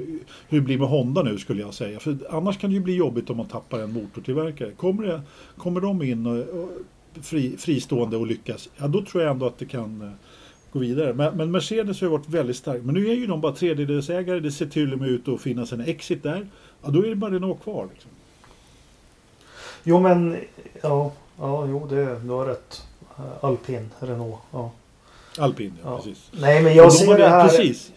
hur det blir med Honda nu skulle jag säga. För annars kan det ju bli jobbigt om man tappar en motortillverkare. Kommer, det, kommer de in och, och fri, fristående och lyckas, ja då tror jag ändå att det kan eh, gå vidare. Men, men, Mercedes har ju varit väldigt stark. Men nu är ju de bara tredjedelsägare. Det ser till och med ut att finnas en exit där. Ja, då är det bara Renault kvar. Liksom. Jo men, ja, ja jo det, du har rätt. Eh, alpin, Renault. Ja. Alpin, ja, ja. precis. Nej, men jag de ser det här... Precis.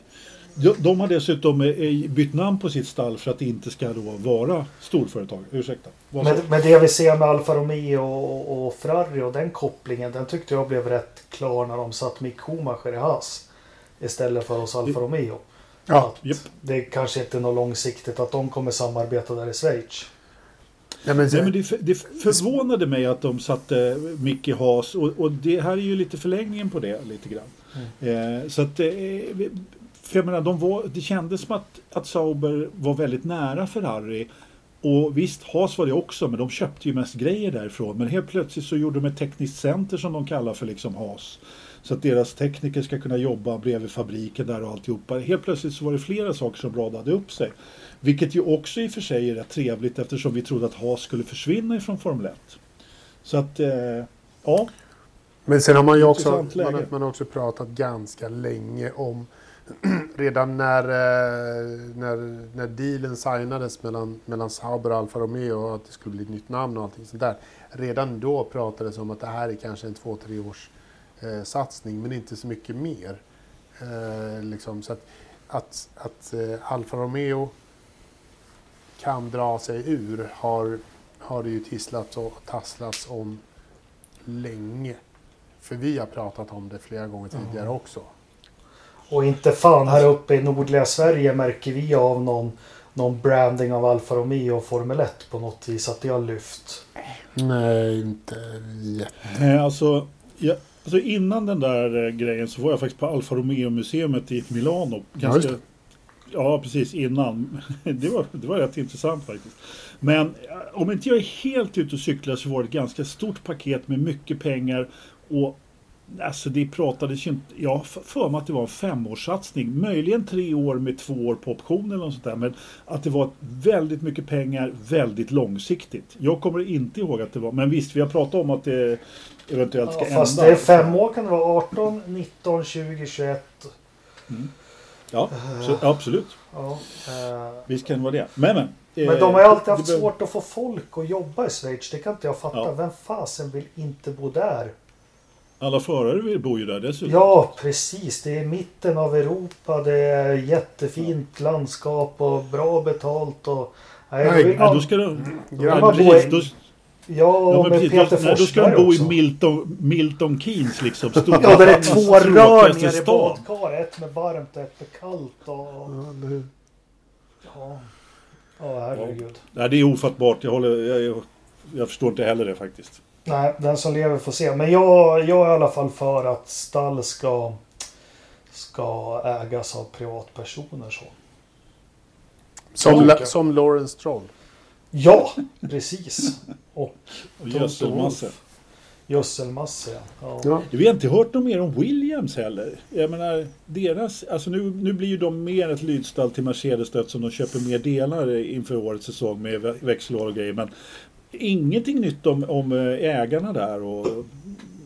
De, de har dessutom eh, bytt namn på sitt stall för att det inte ska då vara storföretag. Ursäkta. Men, men det vi ser med Alfa Romeo och, och Ferrari och den kopplingen, den tyckte jag blev rätt klar när de satt Mick Schumacher i Haas istället för hos Alfa Romeo. Ja, Det är kanske inte är något långsiktigt att de kommer samarbeta där i Schweiz. Ja, men, Nej, men det, det, förvånade mig att de satte Mickey Haas och, och, det här är ju lite förlängningen på det lite grann. Mm. Eh, så att, eh, för jag menar, de var, det kändes som att, att Sauber var väldigt nära Ferrari. Och visst, Haas var det också, men de köpte ju mest grejer därifrån. Men helt plötsligt så gjorde de ett tekniskt center som de kallar för liksom Haas. Så att deras tekniker ska kunna jobba bredvid fabriken där och alltihopa. Helt plötsligt så var det flera saker som radade upp sig. Vilket ju också i och för sig är rätt trevligt eftersom vi trodde att Haas skulle försvinna ifrån Formel 1. Så att, eh, ja. Men sen har man ju också, man, man har också pratat ganska länge om redan när, eh, när, när dealen signades mellan, mellan Sauber och Alfa Romeo och att det skulle bli ett nytt namn och allting sånt där. Redan då pratades om att det här är kanske en två, tre års eh, satsning men inte så mycket mer. Eh, liksom, så att, att, att eh, Alfa Romeo kan dra sig ur har, har det ju tisslats och tasslats om länge. För vi har pratat om det flera gånger tidigare också. Och inte fan här uppe i nordliga Sverige märker vi av någon, någon branding av Alfa Romeo och Formel 1 på något vis. Att det har lyft. Nej, inte jätte... Nej, alltså, jag, alltså innan den där eh, grejen så var jag faktiskt på Alfa Romeo museet i Milano. Ja, det. ja, precis innan. Det var, det var rätt intressant faktiskt. Men eh, om inte jag är helt ute och cyklar så var det ett ganska stort paket med mycket pengar. Och Alltså det pratades ju inte, jag har för mig att det var en femårssatsning. Möjligen tre år med två år på option eller något sånt där. Men att det var väldigt mycket pengar, väldigt långsiktigt. Jag kommer inte ihåg att det var, men visst vi har pratat om att det eventuellt ska Ja, fast ända. det är fem år kan det vara 18, 19, 20, 21. Ja, så, absolut. Ja, eh, Visst kan det vara det. Men men. men eh, de har ju alltid haft be- svårt att få folk att jobba i Schweiz. Det kan inte jag fatta. Ja. Vem fasen vill inte bo där? Alla förare vill bor ju där dessutom. Ja, precis. Det är mitten av Europa. Det är jättefint landskap och bra betalt. Och... Nej, Nej, Nej, då ska de... Man bo i- då, Ja, ja, men med precis, Peter då, nej, då ska Forsberg bo i. Milton, Milton Keynes liksom. Stora, Ja, där det är två rör nere i badkaret. Ett med varmt och ett med kallt. Och... Ja? Ja, ja herregud. Nej, det är ofattbart. Jag, håller, jag, jag, jag förstår inte heller det faktiskt. Nej, den som lever får se. Men jag, jag är i alla fall för att stall ska, ska ägas av privatpersoner. Så. Som, Ja. Som Lawrence Stroll. Ja, precis. Och Och gödselmassor. gödselmassor. Ja. Ja. Vi har inte hört något mer om Williams heller. Jag menar, deras, alltså nu, nu blir ju de mer ett lydstall till Mercedes eftersom de köper mer delar inför årets säsong med vä- växellådor och grejer. Men ingenting nytt om, om eh, ägarna där och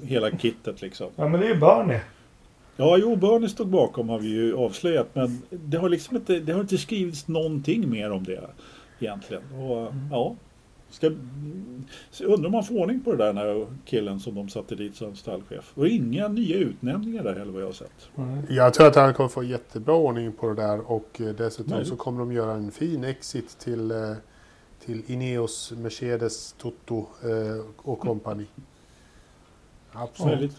hela kittet liksom. ja, men det är ju Bernie. Ja, jo, Bernie stod bakom har vi ju avslöjat. Men det har liksom inte, det har inte skrivits någonting mer om det egentligen. Och, ja, ska, undrar om man får ordning på det där när killen som de satte dit som stallchef. Och inga nya utnämningar där heller vad jag har sett. Jag tror att han kommer få jättebra ordning på det där och eh, dessutom Nej. så kommer de göra en fin exit till, eh, till Ineos, Mercedes, Toto eh, och kompani. Absolut. Möjligt.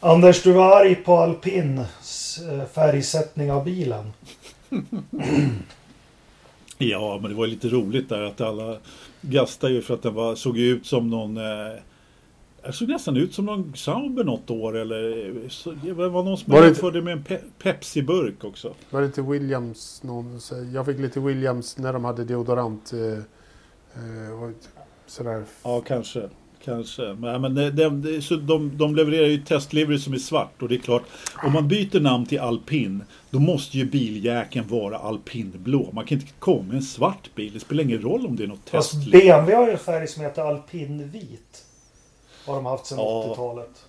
Anders, du var arg på alpins eh, färgsättning av bilen. Ja, men det var lite roligt där att alla gastade ju för att den var, såg ut som någon eh, det såg nästan ut som någon Sauber något år eller så, det var någon som Var det jämförde med en pe Pepsi-burk också. Var det inte Williams? Någon, jag fick lite Williams när de hade deodorant. Eh, eh, sådär. Ja, kanske. Kanske. Men, det, det, så de, de levererar ju testlivery som är svart och det är klart om man byter namn till alpin då måste ju biljäkeln vara alpinblå. Man kan inte komma med en svart bil. Det spelar ingen roll om det är något Fast testlivery. BMW har ju en färg som heter alpinvit. Har de haft sedan Ja. 80-talet.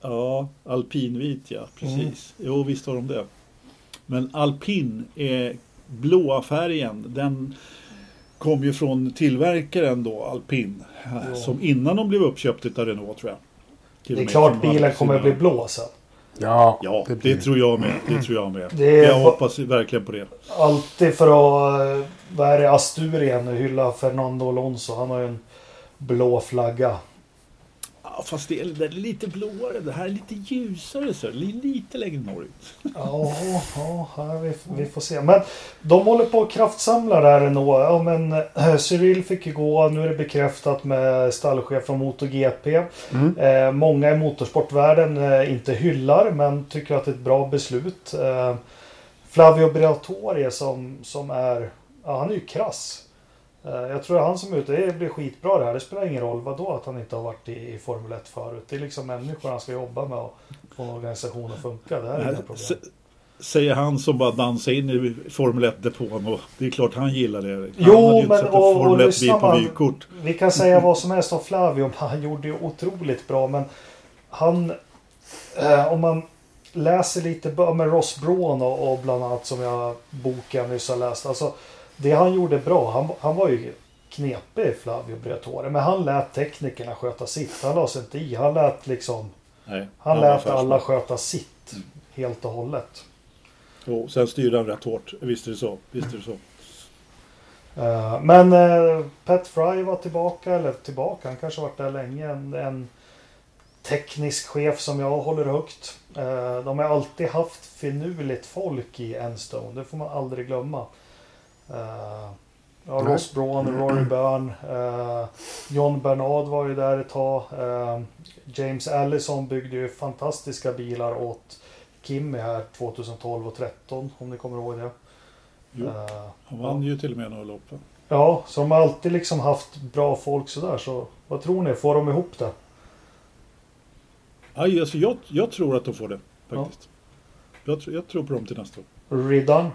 Ja, alpinvit ja, precis. Jo, visst har de det. Men alpin är blåa färgen. Den kom ju från tillverkaren då, alpin. Ja. Som innan de blev uppköpt av Renault tror jag. Till Det är klart bilen kommer att bli blå sen. Ja, Ja, det, blir- tror jag med. Det tror jag med. Det är jag hoppas verkligen på det. Alltid för att, eh, vad är det, Asturien hylla Fernando Alonso. Han har ju en blå flagga. Ja, fast det är, det är lite blåare. Det här är lite ljusare. Så. li- Lite längre norrut. Ja, ja, ja vi, vi får se. Men de håller på att kraftsamla där ändå. Ja, men eh, Cyril fick ju gå. Nu är det bekräftat med stallchef från MotoGP. Mm. Eh, många i motorsportvärlden eh, inte hyllar men tycker att det är ett bra beslut. Eh, Flavio Briatore som, som är, ja han är ju krass. Eh, jag tror är han som är ute, det blir skitbra det här. Det spelar ingen roll vadå att han inte har varit i, i Formel 1 förut. Det är liksom människor han ska jobba med och få en organisation att funka. Det här är inga problem. Säger han som bara dansar in i Formel 1-depån. Och det är klart han gillar det. Han Jo, men och- och Formel 1-bil lyssnar på man- vykort. Vi kan säga vad som helst om Flavio. Han gjorde ju otroligt bra men han, eh, om man läser lite med Ross Braun och, och bland annat som jag boken nyss har läst. Alltså, det han gjorde bra, han, han var ju knepig Flavio Briatore. Men han lät teknikerna sköta sitt. Han la sig inte i. Han lät liksom, Nej, han lät alla sköta sitt. Helt och hållet. Jo, sen styrde han rätt hårt. Visst är det så. Visst är det så. Eh, Men eh, Pat Fry var tillbaka, eller tillbaka, han kanske varit där länge. En, en teknisk chef som jag håller högt. Eh, De har alltid haft finurligt folk i Enstone, det får man aldrig glömma. Eh, Ja. Ross Braun, Rory Byrne, eh, John Bernard var ju där ett tag. Eh, James Allison byggde ju fantastiska bilar åt Kimmy här 2012 och 2013 om ni kommer ihåg det. Jo. Han vann ju till och med några lopp. Ja, så de har alltid liksom haft bra folk sådär. Så vad tror ni? Får de ihop det? Aj, alltså jag, jag tror att de får det. Faktiskt. Jag, tror- jag tror på dem till nästa år. Riddan?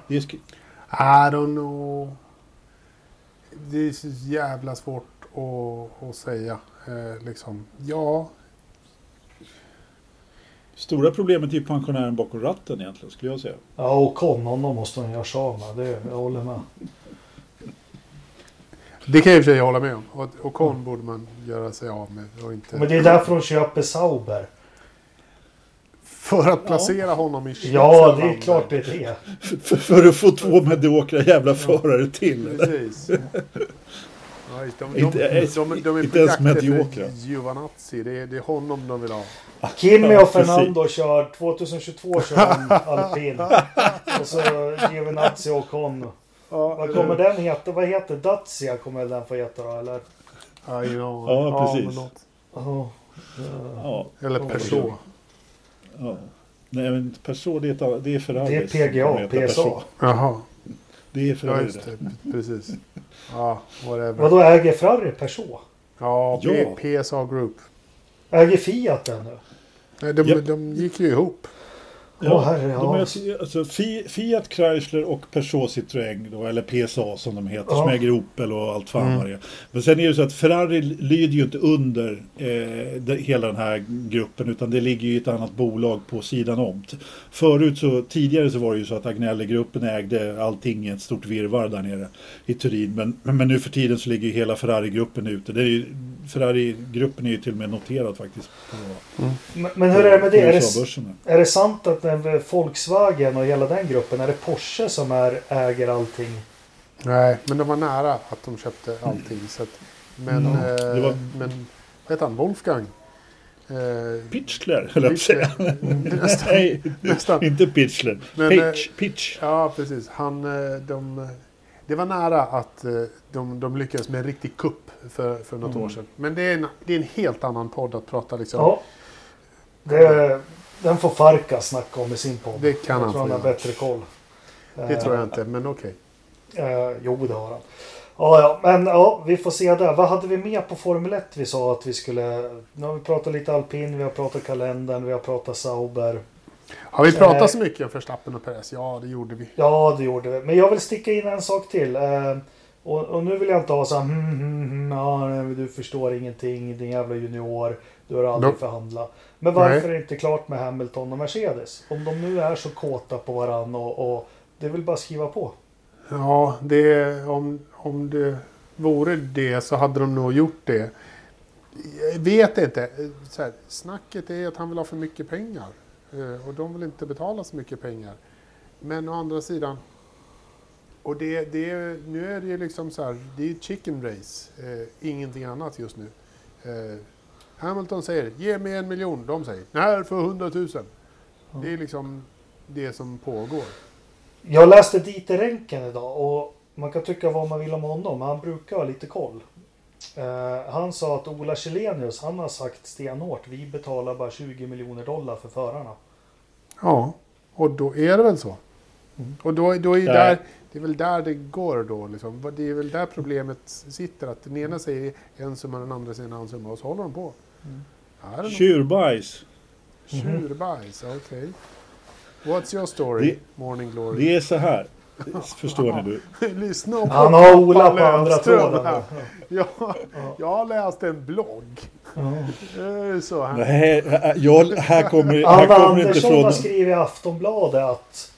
Är I don't know. Det är så jävla svårt att, att säga. Eh, liksom. Ja, Stora problemet är ju pensionären bakom ratten egentligen, skulle jag säga. Ja, och Con, honom måste man göra sig av med. Det, jag håller med. det kan jag i och för sig hålla med om. Och, och Con borde man göra sig av med. Och inte... Men det är därför de köper Sauber. För att placera honom i Ja, det är klart det är det. För, för att få två mediokra jävla förare till. Precis. Ja, just, de, de, Inte- de, de, de är inte på ens mediokra. Giovanazzi. Det är, det är honom de vill ha. Ja, och Fernando kör 2022 kör de alpin. Och så Giovinazzi och Con. Vad kommer den heta? Vad heter Dacia? Kommer den få heta då? Eller? Ja. Ja, precis. Oh. Ja, Eller Ja, Peugeot. Ja. Nej, men Peugeot, det är, det är Ferrari. Det är PGA, PSA. Jaha. Det är Ja, Ferrari just det. Precis. Ja, whatever. Vadå äger Ferrari Peugeot? Ja, Ja. PSA Group. Äger Fiat den nu? Nej, de, Japp. de gick ju ihop. Åh, herre, de ja. är, alltså, Fi- Fiat Chrysler och Peugeot Citroën då, eller PSA som de heter, Ja. som äger Opel och allt fan Mm. vad det är. Men sen är det så att Ferrari lyder ju inte under eh, det, hela den här gruppen utan det ligger ju ett annat bolag på sidan om. Förut så, tidigare så var det ju så att Agnelli-gruppen ägde allting i ett stort virrvarr där nere i Turin. Men, men nu för tiden så ligger ju hela Ferrari-gruppen ute. Det är ju, Ferrari-gruppen är ju till och med noterad faktiskt på, Men, men hur är det med det? Är det, är det sant att den, Volkswagen och hela den gruppen, är det Porsche som är, äger allting? Nej, men de var nära att de köpte allting. Så att, men, Mm. eh, Det var- men vad heter han? Wolfgang? Eh, Pitchler, höll jag på att säga. nästan. Nej, nästan. inte Pitchler. Men, Pitch, pitch. Ja, precis. Han, eh, de, det var nära att eh, de, de lyckades med en riktig kupp för, för något Mm. år sedan. Men det är, en, det är en helt annan podd att prata liksom. Ja. Det, den får Farka snacka om i sin podd. Det kan jag han tror han har bättre koll. Det tror jag inte, men okej. Eh, jo, det har han. Ja, ja, men ja, vi får se där. Vad hade vi med på Formel 1 vi sa att vi skulle... Nu har vi pratat lite alpin, vi har pratat kalendern, vi har pratat Sauber. Har vi pratat Eh. så mycket om Verstappen och Perez? Ja, det gjorde vi. Ja, det gjorde vi. Men jag vill sticka in en sak till. Eh, och, och nu vill jag inte ha så här, hmm, hmm, ja, du förstår ingenting, din jävla junior, du har aldrig Då- förhandlat. Men varför Nej. är det inte klart med Hamilton och Mercedes? Om de nu är så kåta på varann och, och det är väl bara att skriva på. Ja, det, om, om det vore det så hade de nog gjort det. Jag vet inte. Så här, snacket är att han vill ha för mycket pengar. Eh, Och de vill inte betala så mycket pengar. Men å andra sidan. Och det, det, nu är det ju liksom så här. Det är chicken race. Eh, ingenting annat just nu. Eh, Hamilton säger ge mig en miljon. De säger nej för hundratusen. Det är liksom det som pågår. Jag läste Dieter Renken idag och man kan tycka vad man vill om honom, men han brukar ha lite koll. Eh, han sa att Ola Källenius, han har sagt stenhårt, vi betalar bara 20 miljoner dollar för förarna. Ja, och då är det väl så. Mm. Och då, då är Där. där, det är väl där det går då. Liksom. Det är väl där problemet sitter. Att den ena säger en summa, den andra säger en annan summa. Och så håller de på. Mm. Tjurbajs. tjurbajs. Okej. What's your story, Morning Glory? Det är så här. Förstår ni du? Lyssna på Han har Ola på andra tråden. här. här. Ja, jag har läst en blogg Eh, Så här. Nej, jag, här kommer, här Anna kommer inte Andersson har från, skrivit i Aftonbladet att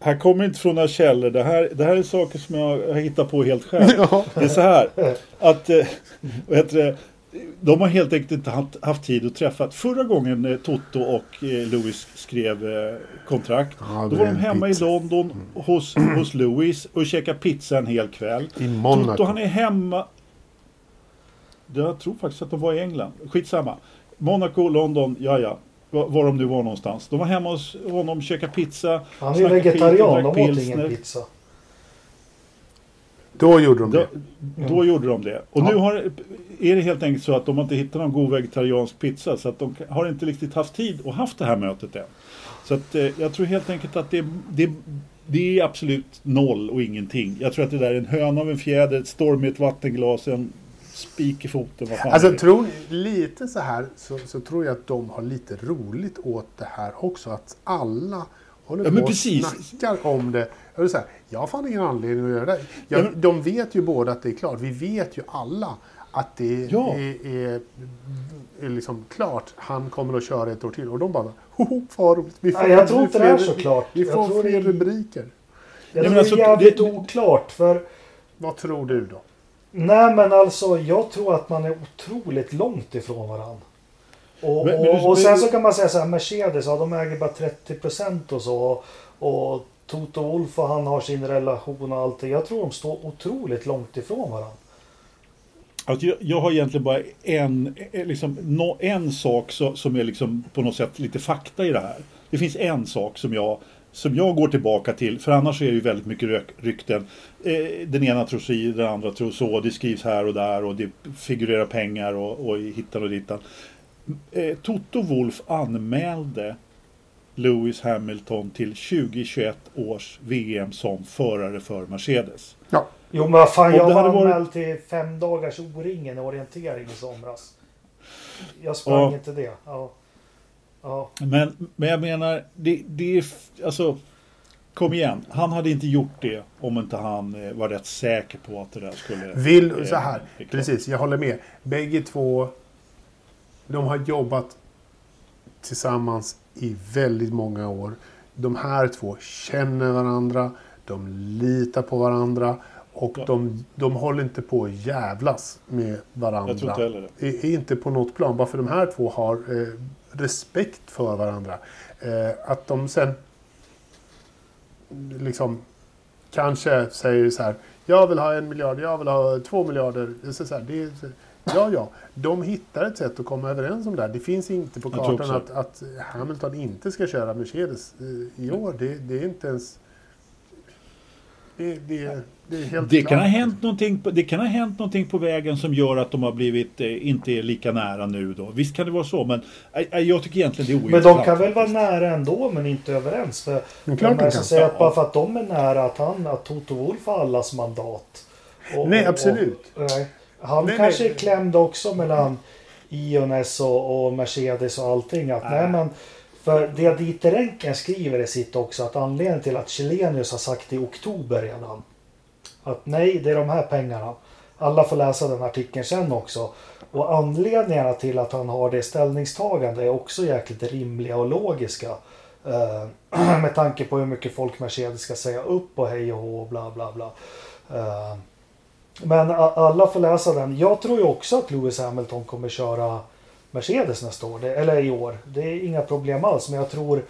här kommer inte från några källor. Det här, det här är saker som jag har hittat på helt själv. Det är så här att eh, vad heter det, de har helt enkelt inte haft, haft tid att träffa. Förra gången eh, Toto och eh, Louis skrev eh, kontrakt. Ja, då var de hemma pizza. i London hos, hos Louis och käkade pizza en hel kväll. I Monaco. Toto han är hemma. Jag tror faktiskt att de var i England. Skitsamma. Monaco, London, ja ja. Var, var de nu var någonstans. De var hemma hos honom, käkade pizza. han är och vegetarian. De åt ingen pizza. Då gjorde de Då, det. då gjorde de det. Och Ja. nu har, är det helt enkelt så att de har inte hittat någon god vegetariansk pizza. Så att de har inte riktigt haft tid och haft det här mötet än. Så att eh, jag tror helt enkelt att det, det, det är absolut noll och ingenting. Jag tror att det där är en höna av en fjäder, ett storm i ett vattenglas, en spik i foten. Vad fan Alltså tror ni, lite så här så, så tror jag att de har lite roligt åt det här också. Att alla håller Ja, på och precis. snackar om det. Jag, vill säga, jag har fan ingen anledning att göra det. Jag, Ja, men- De vet ju båda att det är klart. Vi vet ju alla att det Ja. är, är, är liksom klart. Han kommer att köra ett år till. Och de bara, hoho, vad roligt. Vi Nej, jag tror inte det är så klart. Vi Jag får tror fler det- rubriker. Jag men tror alltså, det är jävligt det- oklart. För Vad tror du då? Nej men alltså jag tror att man är otroligt långt ifrån varandra. Och, Men- men du- och, och sen men- så kan man säga så här, Mercedes, ja, de äger bara 30% och så. Och Toto Wolf och han har sin relation och allt det. Jag tror de står otroligt långt ifrån varandra. Alltså jag, jag har egentligen bara en, eh, liksom, en sak så, som är liksom på något sätt lite fakta i det här. Det finns en sak som jag, som jag går tillbaka till, för annars är det ju väldigt mycket rök, rykten. Eh, den ena tror si, den andra tror så, det skrivs här och där och det figurerar pengar och, och hittan och dittan. Eh, Toto Wolf anmälde Lewis Hamilton till 2021 års VM som förare för Mercedes. Ja, Jo men vad fan, jag det var varit- anmäld till fem dagars O-ringen i orientering i somras. Jag sprang Ja. inte det. Ja. Ja. Men, men jag menar, det, det är... Alltså, kom igen. Han hade inte gjort det om inte han eh, var rätt säker på att det där skulle... Vill, eh, så här, klart. precis, jag håller med. Bägge två, de har jobbat tillsammans i väldigt många år. De här två känner varandra, de litar på varandra och Ja. de, de håller inte på att jävlas med varandra. Jag tror inte heller det. I- Inte på något plan, bara för de här två har eh, respekt för varandra. Eh, att de sen liksom kanske säger så här. Jag vill ha en miljard, jag vill ha två miljarder. Är så här, det är, ja, ja. De hittar ett sätt att komma överens om det här. Det finns inte på kartan att, att Hamilton inte ska köra Mercedes eh, i år. Det, det är inte ens... Det, det, det är helt Det kan, ha hänt någonting, på- det kan ha hänt någonting på vägen som gör att de har blivit eh, inte är lika nära nu då. Visst kan det vara så, men eh, eh, jag tycker egentligen det är Men ointressant. de kan väl vara nära ändå men inte överens. För Men klart de kan. säger att bara för att de är nära att han, att Toto Wolff har allas mandat. Och- Nej, och- absolut. Och, nej. Han Nej, kanske nej. är klämd också mellan Iones och, och Mercedes och allting. Att, nej. men, för det Dieter Renken skriver i sitt också att anledningen till att Chilenius har sagt i oktober redan att nej, det är de här pengarna. Alla får läsa den artikeln sen också. Och anledningarna till att han har det ställningstagande är också jäkligt rimliga och logiska. Eh, med tanke på hur mycket folk Mercedes ska säga upp och hej och hå och bla bla bla. Eh, men alla får läsa den. Jag tror ju också att Lewis Hamilton kommer köra Mercedes nästa år. Det, eller i år. Det är inga problem alls. Men jag tror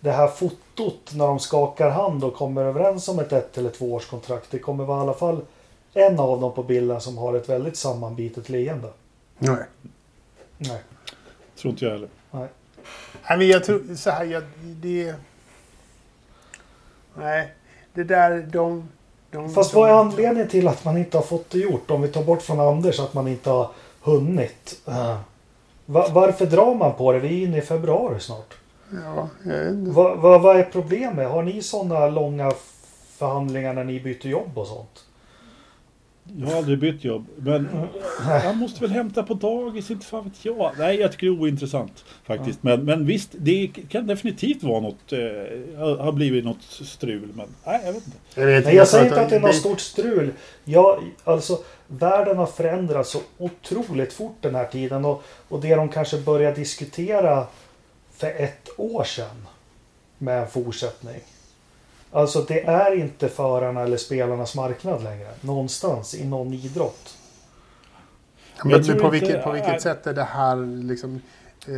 det här fotot när de skakar hand och kommer överens om ett ett eller två års kontrakt. Det kommer vara i alla fall en av dem på bilden som har ett väldigt sammanbitet leende. Nej. Nej. Tror inte jag heller. Nej. Nej, men jag tror så här, jag, det... Nej, det där, de... Fast vad är anledningen till att man inte har fått det gjort? Om vi tar bort från Anders att man inte har hunnit. Va- varför drar man på det? Vi är inne i februari snart. Ja, inte. Va- va- vad är problemet? Har ni sådana långa förhandlingar när ni byter jobb och sånt? Jag har aldrig bytt jobb. Men han måste väl hämta på dagis, inte fan vet jag. Nej, jag tycker det är ointressant faktiskt. Men, men visst, det kan definitivt vara något, eh, har blivit något strul. Men nej, jag vet inte. Jag, vet, Nej, jag säger inte att det är något stort strul. Jag, alltså, världen har förändrats så otroligt fort den här tiden. Och, och det de kanske började diskutera för ett år sedan med en fortsättning. Alltså det är inte förarna eller spelarnas marknad längre. Någonstans i någon idrott. Ja, men, på, inte- vilket, på vilket nej. sätt är det här liksom... Eh,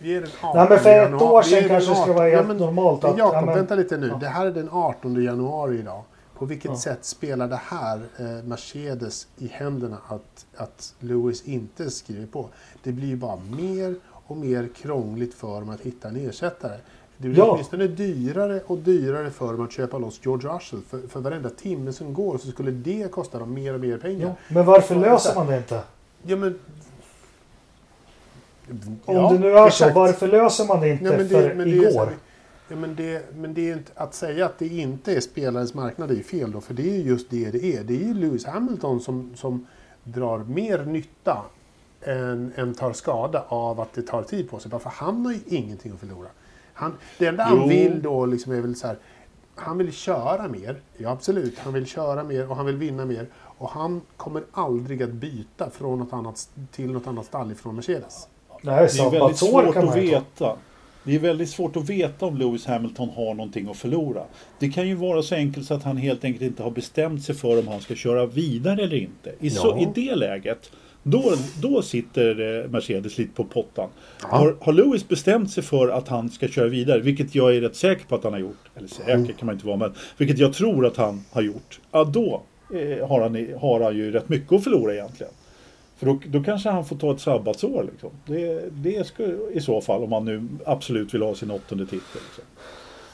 vi är den 18 Nej men för ett januari- år är sedan kanske det 18 skulle vara ja, helt men- normalt att... Jakob, ja, men- vänta lite nu. Ja. Det här är den 18 januari idag. På vilket Ja. sätt spelar det här eh, Mercedes i händerna att, att Lewis inte skriver på? Det blir ju bara mer och mer krångligt för dem att hitta en ersättare. Det blir Ja. åtminstone dyrare och dyrare för dem att köpa loss George Russell. För, för varenda timme som går så skulle det kosta dem mer och mer pengar. Ja, men varför löser man det inte? Ja, men... Om Ja, det nu är så, varför löser man det inte Ja, men för det, men det igår? ja, men det, men det är inte, att säga att det inte är spelarens marknad är ju fel då, för det är ju just det det är. Det är ju Lewis Hamilton som, som drar mer nytta än, än tar skada av att det tar tid på sig. För han har ju ingenting att förlora. Han, det enda han Jo. vill då liksom är väl så här, han vill köra mer, ja absolut, han vill köra mer och han vill vinna mer. Och han kommer aldrig att byta från något annat, till något annat stall ifrån Mercedes. Nej, Det är väldigt svårt att veta. Det är väldigt svårt att veta om Lewis Hamilton har någonting att förlora. Det kan ju vara så enkelt så att han helt enkelt inte har bestämt sig för om han ska köra vidare eller inte. I, så, Ja. i det läget, då, då sitter eh, Mercedes lite på pottan. Ja. Har, har Lewis bestämt sig för att han ska köra vidare, vilket jag är rätt säker på att han har gjort, eller säker Mm. kan man inte vara, men vilket jag tror att han har gjort, ja då eh, har, han, har han ju rätt mycket att förlora egentligen. För då, då kanske han får ta ett sabbatsår. Liksom. Det, det skulle, I så fall om han nu absolut vill ha sin åttonde titel. Liksom.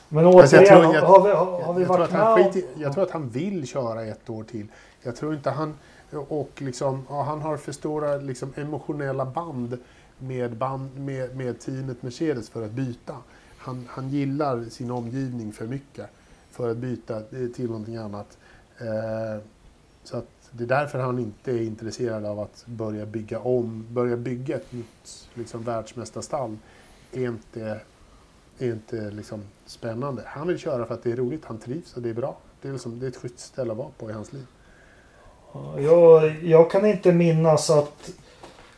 Men Fast jag återigen, tror- jag- har vi, har, har vi jag, tror att med han jag tror att han vill köra ett år till. Jag tror inte han... Och liksom, ja, han har för stora liksom, emotionella band med, band med med teamet Mercedes för att byta. Han, han gillar sin omgivning för mycket för att byta till någonting annat. Eh, så att det är därför han inte är intresserad av att börja bygga om, börja bygga ett nytt liksom, världsmästarstall. Är inte är inte liksom spännande. Han vill köra för att det är roligt, han trivs och det är bra. Det är, liksom, det är ett schysst ställe att vara på i hans liv. Jag, jag kan inte minnas att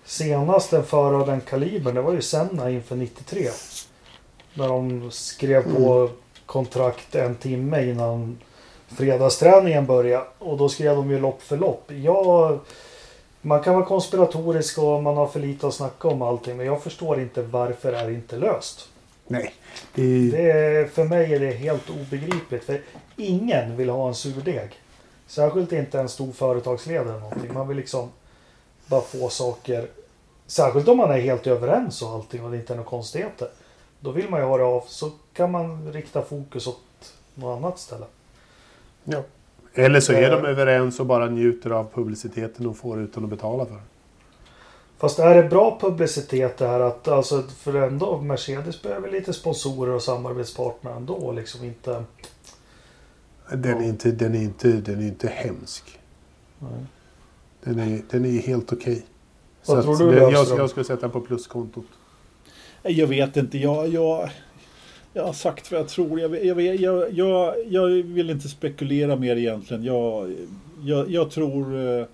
senast en förare av den kalibern, det var ju Senna inför 93. När de skrev på Mm. kontrakt en timme innan fredagsträningen började. Och då skrev de ju lopp för lopp. Jag, man kan vara konspiratorisk och man har för lite att snacka om allting. Men jag förstår inte varför är det inte löst. Nej, det är, Det är, för mig är det helt obegripligt. För ingen vill ha en surdeg. Särskilt inte en stor företagsledare eller någonting. Man vill liksom bara få saker. Särskilt om man är helt överens och allting och det inte är några konstigheter. Då vill man ju ha det av. Så kan man rikta fokus åt något annat ställe. ja. Eller så är Eh. de överens och bara njuter av publiciteten och får utan att betala för det. Fast är det bra publicitet det här att alltså för ändå Mercedes behöver lite sponsorer och samarbetspartner ändå liksom inte. Den är inte, den är inte, den är inte hemsk. Nej. Den är, den är helt okej. Vad Så tror du, det, jag, jag skulle sätta den på pluskontot. Jag vet inte, jag, jag, jag har sagt vad jag tror. Jag, jag, jag, jag, jag vill inte spekulera mer egentligen. Jag, jag, jag tror... eh,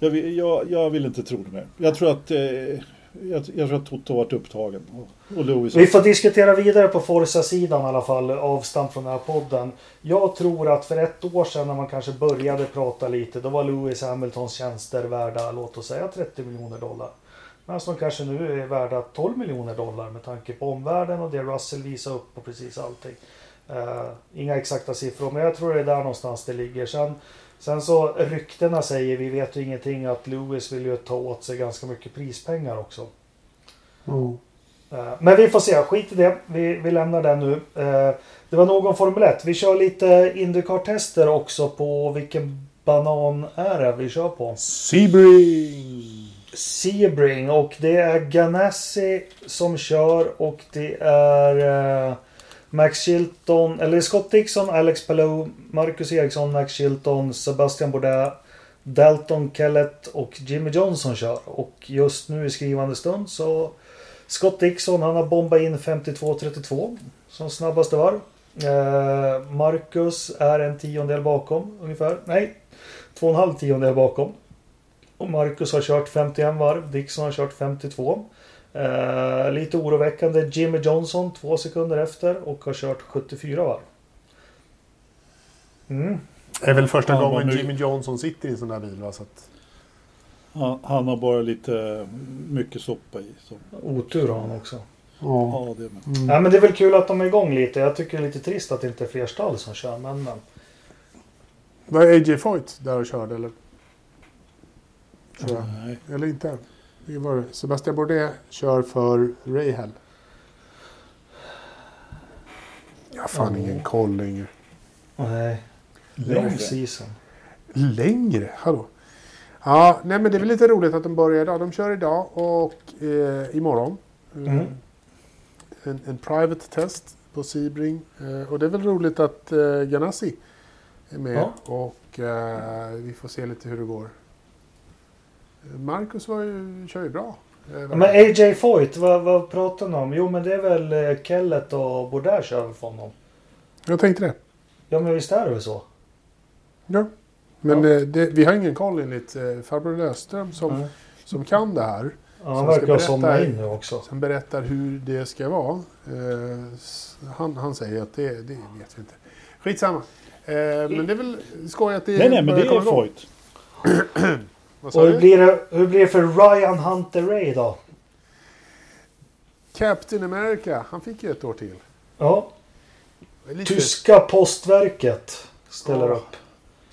Jag, jag, jag vill inte tro det mer. Jag tror att, eh, jag, jag tror att Toto varit upptagen. Och, och Lewis Vi får diskutera vidare på Forza-sidan i alla fall, avstamp från den här podden. Jag tror att för ett år sedan när man kanske började prata lite, då var Lewis Hamiltons tjänster värda, låt oss säga 30 miljoner dollar. Medan de kanske nu är värda 12 miljoner dollar med tanke på omvärlden och det Russell visar upp och precis allting. Eh, inga exakta siffror, men jag tror det är där någonstans det ligger. Sen, sen så ryktena säger, vi vet ju ingenting, att Lewis vill ju ta åt sig ganska mycket prispengar också. Eh, Men vi får se, skit i det. Vi, vi lämnar den nu. Eh, Det var nog om Formel 1. Vi kör lite Indycar-tester också på vilken banan är det vi kör på? Sebring! Sebring och det är Ganassi som kör och det är eh, Max Chilton, eller Scott Dixon, Alex Palou, Marcus Eriksson, Max Chilton, Sebastian Bourdais, Dalton Kellett och Jimmy Johnson kör. Och just nu i skrivande stund så Scott Dixon han har bombat in 52.32 som snabbaste varv. Eh, Marcus är en tiondel bakom ungefär. Nej, två och en halv tiondel bakom. Och Marcus har kört 51 varv. Dixon har kört 52. Eh, lite oroväckande. Jimmy Johnson två sekunder efter och har kört 74 varv. Mm. Det är väl första Ja, gången Jimmy Johnson sitter i en sån där bil. Va? Så att, Han, han har bara lite mycket soppa i. Så. Otur har han också. ja. Ja, det. Mm. Ja, men det är väl kul att de är igång lite. Jag tycker det är lite trist att det inte är fler stall som kör. Men, men. Var AJ Foyt där och körde eller? Tror jag. Nej. Eller inte? Var. Sebastian Bourdais kör för Rahal. Jag har fan Ja. ingen koll längre. Nej. Längre. Long season. Längre? Hallå? Ja, nej men det är väl lite roligt att de börjar idag. De kör idag och eh, imorgon. Eh, Mm. En, en private test på Sebring. Eh, och det är väl roligt att eh, Ganassi är med. Ja. Och eh, vi får se lite hur det går. Marcus var ju, kör ju bra. Eh, Men AJ Foyt, vad, vad pratar ni om? Jo men det är väl eh, Kellett och Bourdais kör väl för honom? Jag tänkte det. Ja men visst är det väl så? Ja. Men Ja. eh, det, vi har ingen koll enligt farbror Löfström som, Mm. som kan det här. Ja, han verkar ha somnat in nu också. Som berättar hur det ska vara. Eh, han, han säger att det, det vet vi inte. Skitsamma. Eh, men det är väl skoj att det nej, nej, men det är. Foyt. Och hur blir, det, hur blir det för Ryan Hunter Ray då? Captain America, han fick ju ett år till. Ja, Lite, tyska postverket ställer Ja. upp.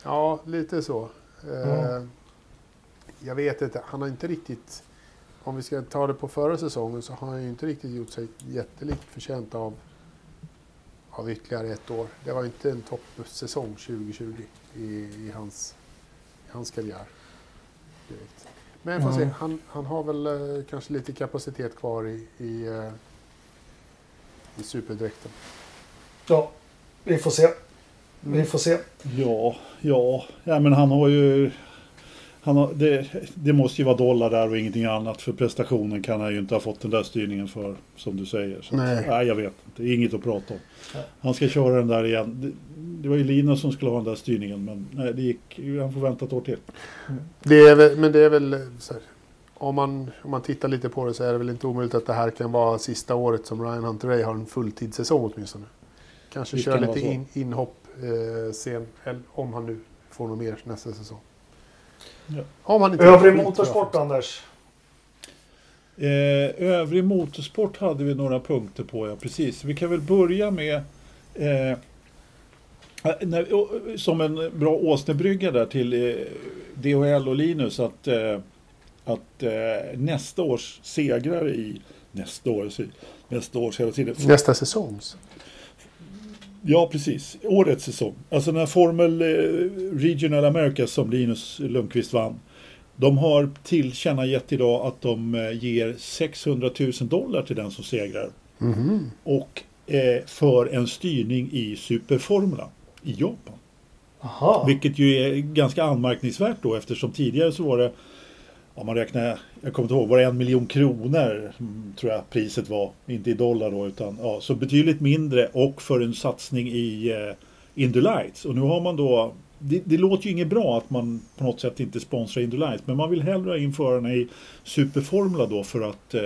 Ja, lite så. Eh, Ja. Jag vet inte, han har inte riktigt... Om vi ska ta det på förra säsongen så har han ju inte riktigt gjort sig jättelikt förtjänt av, av ytterligare ett år. Det var inte en toppsäsong 2020 i, i, hans, i hans karriär. Direkt. Men får se, han, han har väl eh, kanske lite kapacitet kvar i, i, eh, i superdräkten. Ja, vi får se. Vi får se. Ja, ja, ja, men han har ju... Han har, det, det måste ju vara dollar där och ingenting annat. För prestationen kan han ju inte ha fått den där styrningen för, som du säger. Så, Nej. nej, jag vet inte. Inget att prata om. Nej. Han ska köra den där igen. Det, var ju Linus som skulle ha den där styrningen, men nej, det gick. Han får vänta ett år till. Det är väl, men det är väl eh, så här, om, man, om man tittar lite på det så är det väl inte omöjligt att det här kan vara sista året som Ryan Hunter Ray har en fulltidssäsong åtminstone. Kanske Det kör kan lite in, inhopp eh, sen, eller om han nu får något mer nästa säsong. Ja. Om han inte Övrig motorsport Anders. Eh, övrig motorsport hade vi några punkter på, ja precis. Vi kan väl börja med eh, som en bra åsnebrygga där till eh, DHL och Linus att, eh, att eh, nästa års segrare i nästa år, nästa års hela tiden. Nästa säsongs. Ja, precis. Årets säsong. Alltså den här Formel Regional America som Linus Lundqvist vann. De har tillkännagett idag att de ger 600 000 dollar till den som segrar. Mhm. Och eh, för en styrning i Superformula i Japan. Aha. Vilket ju är ganska anmärkningsvärt då eftersom tidigare så var det om man räknar, jag kommer inte ihåg, var det en miljon kronor mm, tror jag priset var, inte i dollar då utan ja, så betydligt mindre och för en satsning i eh, Indulights. Och nu har man då, det, det låter ju inget bra att man på något sätt inte sponsrar Indulights men man vill hellre ha in förarna i Superformula då för att eh,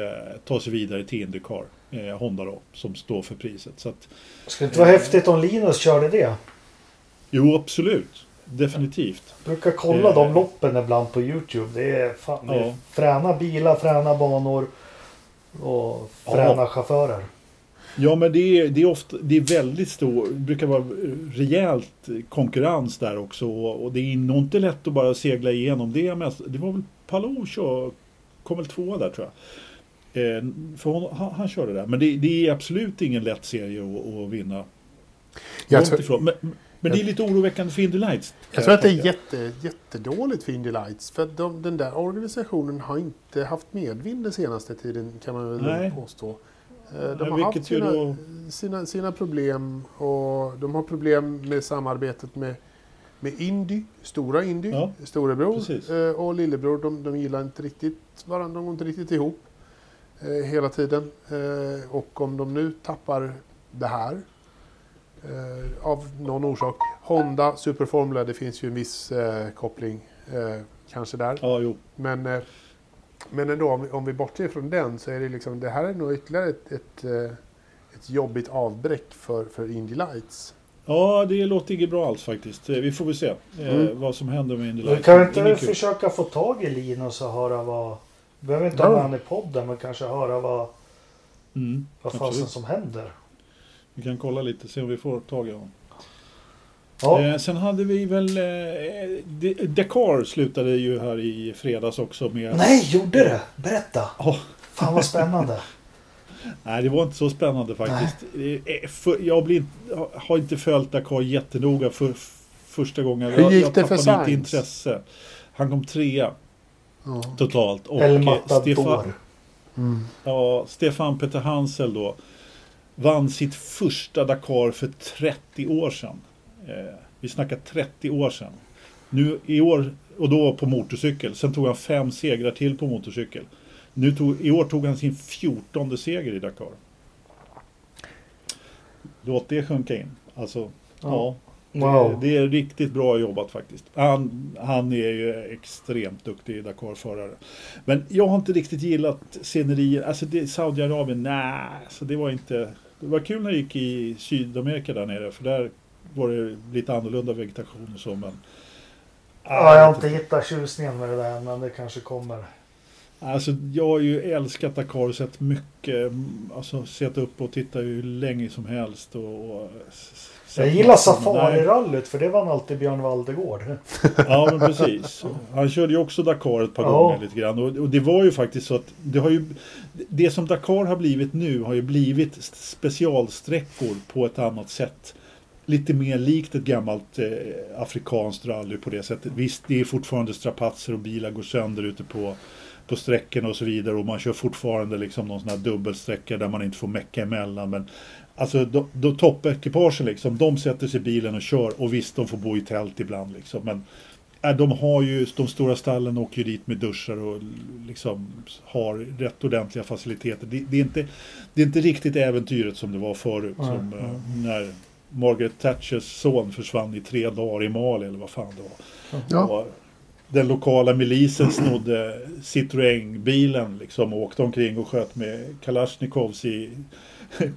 ta sig vidare till Indycar, eh, Honda då, som står för priset. Så att, Skulle det inte vara häftigt om Linus körde det? Jo absolut, definitivt. Brukar kolla Eh. de loppen ibland på Youtube. Det är, fan, det är Ja. fräna bilar, fräna banor och fräna chaufförer. Ja, men det är, det är ofta, det är väldigt stor, det brukar vara rejält konkurrens där också och, och det är nog inte lätt att bara segla igenom det. Mest, det var väl Palou kör, kom väl tvåa där tror jag. Eh, för hon, han, han körde där. Men det, det är absolut ingen lätt serie att, att vinna. Jag tror, ifrån. Men, men det är lite oroväckande för Indy Lights. jag tror att det är jätte, jättedåligt för Indy Lights. För de, den där organisationen har inte haft medvind den senaste tiden kan man väl Nej. påstå. Eh, De Men har haft sina, då- sina, sina problem och de har problem med samarbetet med, med Indy, stora Indy, Ja, storebror precis. eh, och lillebror. De, de gillar inte riktigt varandra, de går inte riktigt ihop eh, hela tiden. Och om de nu tappar det här eh, av någon orsak. Honda, Superformula, det finns ju en viss eh, koppling eh, kanske där. Ja, jo. Men, eh, men ändå, om vi, om vi bortser från den så är det liksom, det här är nog ytterligare ett, ett, eh, ett jobbigt avbräck för, för Indy Lights. Ja, det låter inte bra alls faktiskt. Vi får väl se eh, Mm. vad som händer med Indy Du Lights. kan inte försöka få tag i Linus och höra vad... Du behöver inte ha med han i podden men kanske höra vad, Mm, vad fasen som händer. Vi kan kolla lite, se om vi får tag i honom. Ja, Eh, sen hade vi väl... Eh, Dakar slutade ju här i fredags också med... Nej, gjorde det? Berätta! Ja. Fan vad spännande. Nej, det var inte så spännande faktiskt. Eh, För, jag blir, har inte följt Dakar jättenoga för första gången. Hur jag, gick jag det för Sainz? intresse. Han kom trea Ja. totalt. Och El Matador. Stefan, Mm. ja, Stefan Peter Hansel då vann sitt första Dakar för 30 år sedan. Eh, vi snackar 30 år sedan. Nu i år, och då på motorcykel. Sen tog han fem segrar till på motorcykel. Nu tog, I år tog han sin 14 seger i Dakar. Låt det sjunka in. Alltså, ja. Wow. Det, det är riktigt bra jobbat faktiskt. Han, han är ju extremt duktig Dakar-förare. Men jag har inte riktigt gillat scenerier. Alltså det, Saudiarabien, nej. Så det var inte... Det var kul när jag gick i Sydamerika där nere. För där var det lite annorlunda vegetation och så. Men, Ja, jag har inte hittat tjusningen med det där men det kanske kommer. Alltså jag har ju älskat Dakar och sett mycket. Alltså sett upp och tittat hur länge som helst. Och, och Jag gillar. Safarirallyt för det vann alltid Björn Waldegård. Ja, men precis. Han körde ju också Dakar ett par Ja. gånger lite grann. Och, och det var ju faktiskt så att det har ju... Det som Dakar har blivit nu har ju blivit specialsträckor på ett annat sätt. Lite mer likt ett gammalt eh, afrikanskt rally på det sättet. Visst, det är fortfarande strapatser och bilar går sönder ute på, på sträckorna och så vidare. Och man kör fortfarande liksom någon sån här dubbelsträcka där man inte får mecka emellan. Men alltså då, då toppekipagen liksom, de sätter sig i bilen och kör. Och visst, de får bo i tält ibland liksom. Men äh, de har ju, de stora stallen åker ju dit med duschar och liksom har rätt ordentliga faciliteter. Det, det, är, inte, det är inte riktigt äventyret som det var förut. Nej, som, eh, när Margaret Thatchers son försvann i tre dagar i Mali eller vad fan det var. Ja. Och den lokala milisen snodde Citroën-bilen liksom och åkte omkring och sköt med Kalashnikovs i,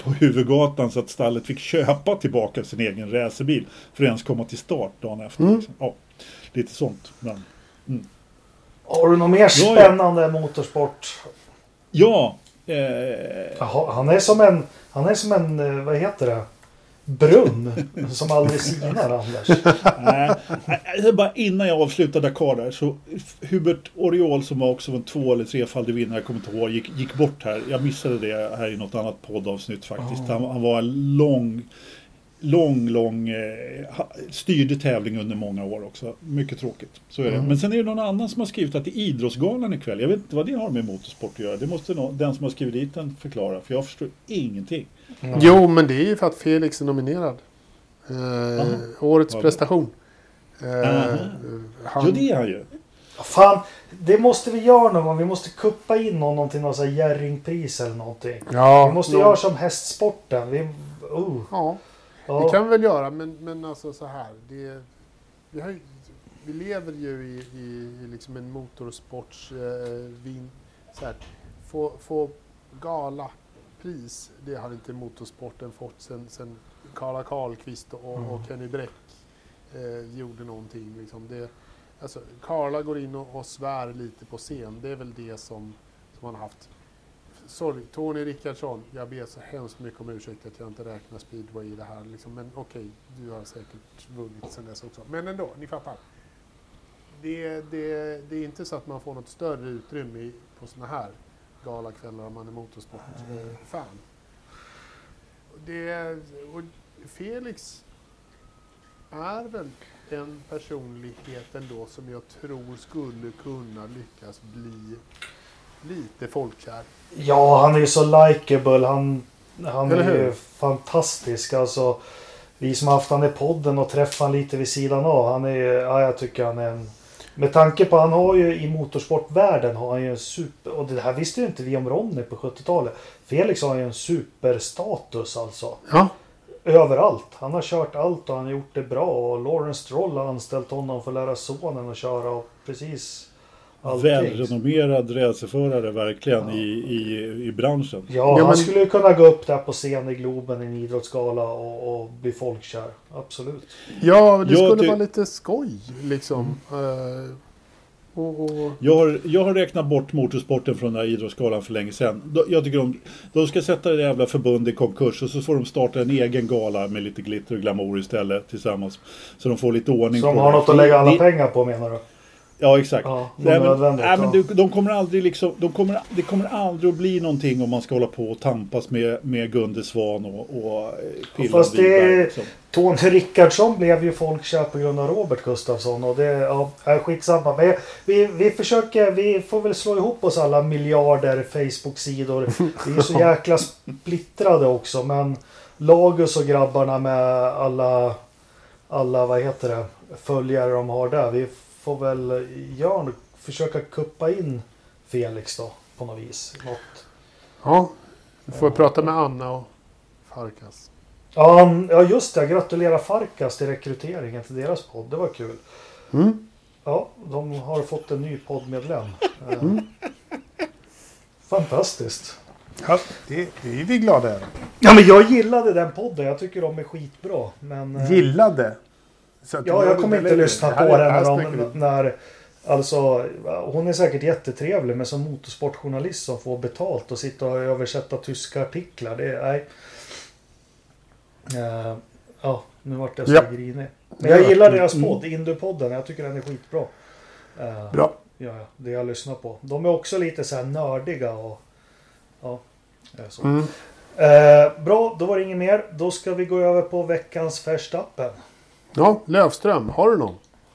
på huvudgatan så att stallet fick köpa tillbaka sin egen racerbil för att ens komma till start dagen efter. Mm. Liksom. Ja, lite sånt. Men, Har du något mer ja. spännande motorsport? ja, eh, han är som en, han är som en, eh, vad heter det? Brunn som aldrig sinar Anders. Nej, bara innan jag avslutade Dakar där så Hubert Oriol som var också en två eller trefaldig vinnare, jag kommer inte ihåg, gick, gick bort här. Jag missade det här i något annat poddavsnitt faktiskt. Han, han var en lång, lång, lång, eh, styrde tävling under många år också. Mycket tråkigt. Så är det. Mm. Men sen är det någon annan som har skrivit att det är Idrottsgalan ikväll. Jag vet inte vad det har med motorsport att göra. Det måste nå- den som har skrivit dit den förklara, för jag förstår ingenting. Jo, men det är ju för att Felix är nominerad. Eh, årets prestation. Eh, han, Jo, det är han ju. Fan, det måste vi göra någon gång. Vi måste kuppa in honom till någon sån här Jerringpris eller någonting. ja, Vi måste nå- göra som hästsporten. Vi, oh, Ja, ja. det kan vi väl göra, men, men alltså så här. Det, vi, har vi lever ju i, i, i liksom en motorsports... Eh, vin, så här, få, få galapris, det har inte motorsporten fått sen, sen Karla Karlqvist och, och Kenny Bräck eh, gjorde någonting. Liksom. Det, alltså, Karla går in och, och svär lite på scen. Det är väl det som, som han har haft. Sorry, Tony Rickardsson, jag ber så hemskt mycket om ursäkt att jag inte räknar speedway i det här. Liksom. Men okej, du har säkert vunnit sen dess också. Men ändå, ni fattar. Det, det, det är inte så att man får något större utrymme på såna här galakvällar om man är motorsportfan. Det, och Felix är väl en personlighet ändå som jag tror skulle kunna lyckas bli lite folkkär. Ja, han är ju så likeable. Han, han är ju fantastisk. Alltså, vi som har haft han i podden och träffat han lite vid sidan av. Han är ja, jag tycker han är en... Med tanke på han har ju i motorsportvärlden har han ju en super... Och det här visste ju inte vi om Ronny på 70-talet. Felix har ju en superstatus alltså. Ja, Överallt. Han har kört allt och han har gjort det bra. Och Lawrence Stroll har anställt honom för att lära sonen att köra och precis allting. Välrenommerad racerförare verkligen i, i, i branschen. Ja, Ja, han men- skulle ju kunna gå upp där på scen i Globen i en idrottsgala och, och bli folkkär. Absolut. ja det Jag skulle vara lite skoj liksom. Eh, och, och, Jag har, jag har räknat bort motorsporten från den här idrottsgalan för länge sedan. De- Jag tycker de, de ska sätta det jävla förbundet i konkurs och så får de starta en egen gala med lite glitter och glamour istället tillsammans. Så de får lite ordning Så de på har det. något att lägga alla pengar på menar du? Ja, exakt. Ja, Nej, men, nej, men ja. de, kommer aldrig liksom, de kommer, det kommer aldrig att bli någonting om man ska hålla på och tampas med, med Gunde Svan och, och eh, Pillan Fast det-. Liksom. Tony Rickardsson blev ju folkkär på grund av Robert Gustafsson och det ja, är skitsamma. Men vi, vi försöker, vi får väl slå ihop oss alla miljarder Facebook-sidor. Vi är så jäkla splittrade också men Lagus och grabbarna med alla, alla vad heter det, följare de har där. Vi får väl göra, försöka kuppa in Felix då på något vis. Något. ja, vi får prata med Anna och Farkas. Ja, han- ja just det. Gratulerar Farkas till rekryteringen till deras podd. Det var kul. Mm. Ja, de har fått en ny poddmedlem. Eh, Fantastiskt. Ja, det, det är vi glada över. Ja, men jag gillade den podden. Jag tycker de är skitbra. Men, eh, Gillade. Att Ja, det jag kommer inte lyssna det på här när, de, när Alltså, hon är säkert jättetrevlig men som motorsportjournalist som får betalt och sitta och översätta tyska artiklar. Det är... Nej. Eh, ja, nu vart jag så Ja. grinig. Men jag gillar deras Mm. podd, Indupodden. Jag tycker den är skitbra. Eh, Bra. Ja, ja, det jag lyssnar på. De är också lite så här nördiga och... Ja, det är så. Mm. Eh, bra, då var det inget mer. Då ska vi gå över på veckans Verstappen. Ja, Lövström, har du någon?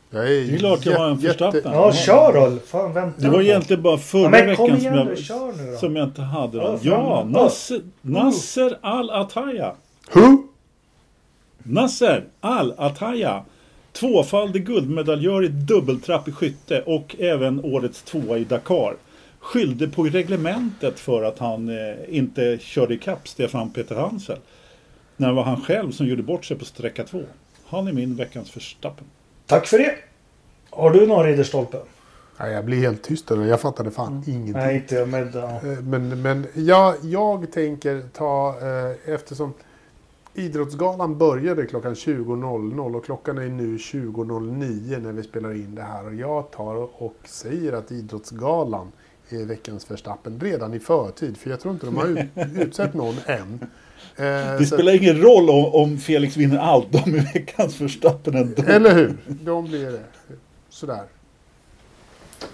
Jag är Det är klart jag har en Verstappen. Ja, kör då! Fan, vänta. Det var egentligen bara förra Ja, men kom veckan igen som, jag, kör nu då. som jag inte hade. Ja. Ja, Ja. Nasser, Nasser Al-Attaya. Who? Nasser Al-Attaya. Tvåfaldig guldmedaljör i dubbeltrapp i skytte och även årets tvåa i Dakar. Skyllde på reglementet för att han eh, inte körde ikapp Stefan Peter Hansel. När det var han själv som gjorde bort sig på sträcka två. Han är min veckans Verstappen. Tack för det. Har du någon ridderstolpe? Nej, jag blir helt tyst där. Jag fattade fan ingenting. Nej, inte jag. Men, ja. Eh, Men, men ja, jag tänker ta, eh, eftersom Idrottsgalan började klockan 20.00 och klockan är nu 20.09 när vi spelar in det här. Och jag tar och säger att Idrottsgalan är veckans Verstappen redan i förtid. För jag tror inte de har ut, utsett någon än. Eh, Det så- spelar ingen roll om, om Felix vinner allt. De är veckans Verstappen ändå. Eller hur? De blir det. Sådär.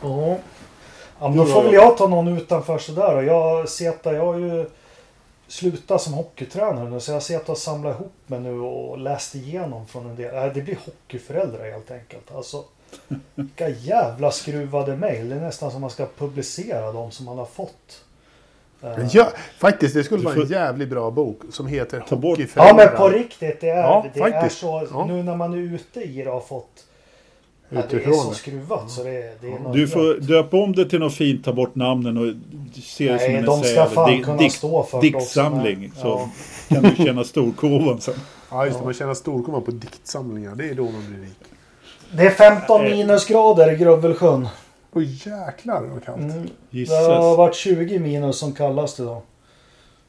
Ja. ja men då får väl jag ta någon utanför sådär. Och jag Zeta, jag har ju slutat som hockeytränare nu. Så jag har sett och samlat ihop mig nu och läst igenom från en del. Det blir hockeyföräldrar helt enkelt. Alltså, vilka jävla skruvade mejl. Det är nästan som man ska publicera de som man har fått. Eh, Ja, faktiskt, det skulle vara en jävligt bra bok som heter Ta bort- Ja men på riktigt. Det är, Ja, det är faktiskt. så. Ja. Nu när man är ute i det har fått. Ja, det är så skruvat så det, är- det är Du får döpa om det till något fint, ta bort namnen och se det som Nej, en de ska fan kunna dikt- stå för Diktsamling. Så kan du känna storkovan sen. Ja, just det. Man tjänar storkovan på diktsamlingar. Det är då man blir rik. Det är 15 minusgrader i Grövelsjön. Oj jäklar vad kallt. Mm. Det har varit 20 minus som kallast idag.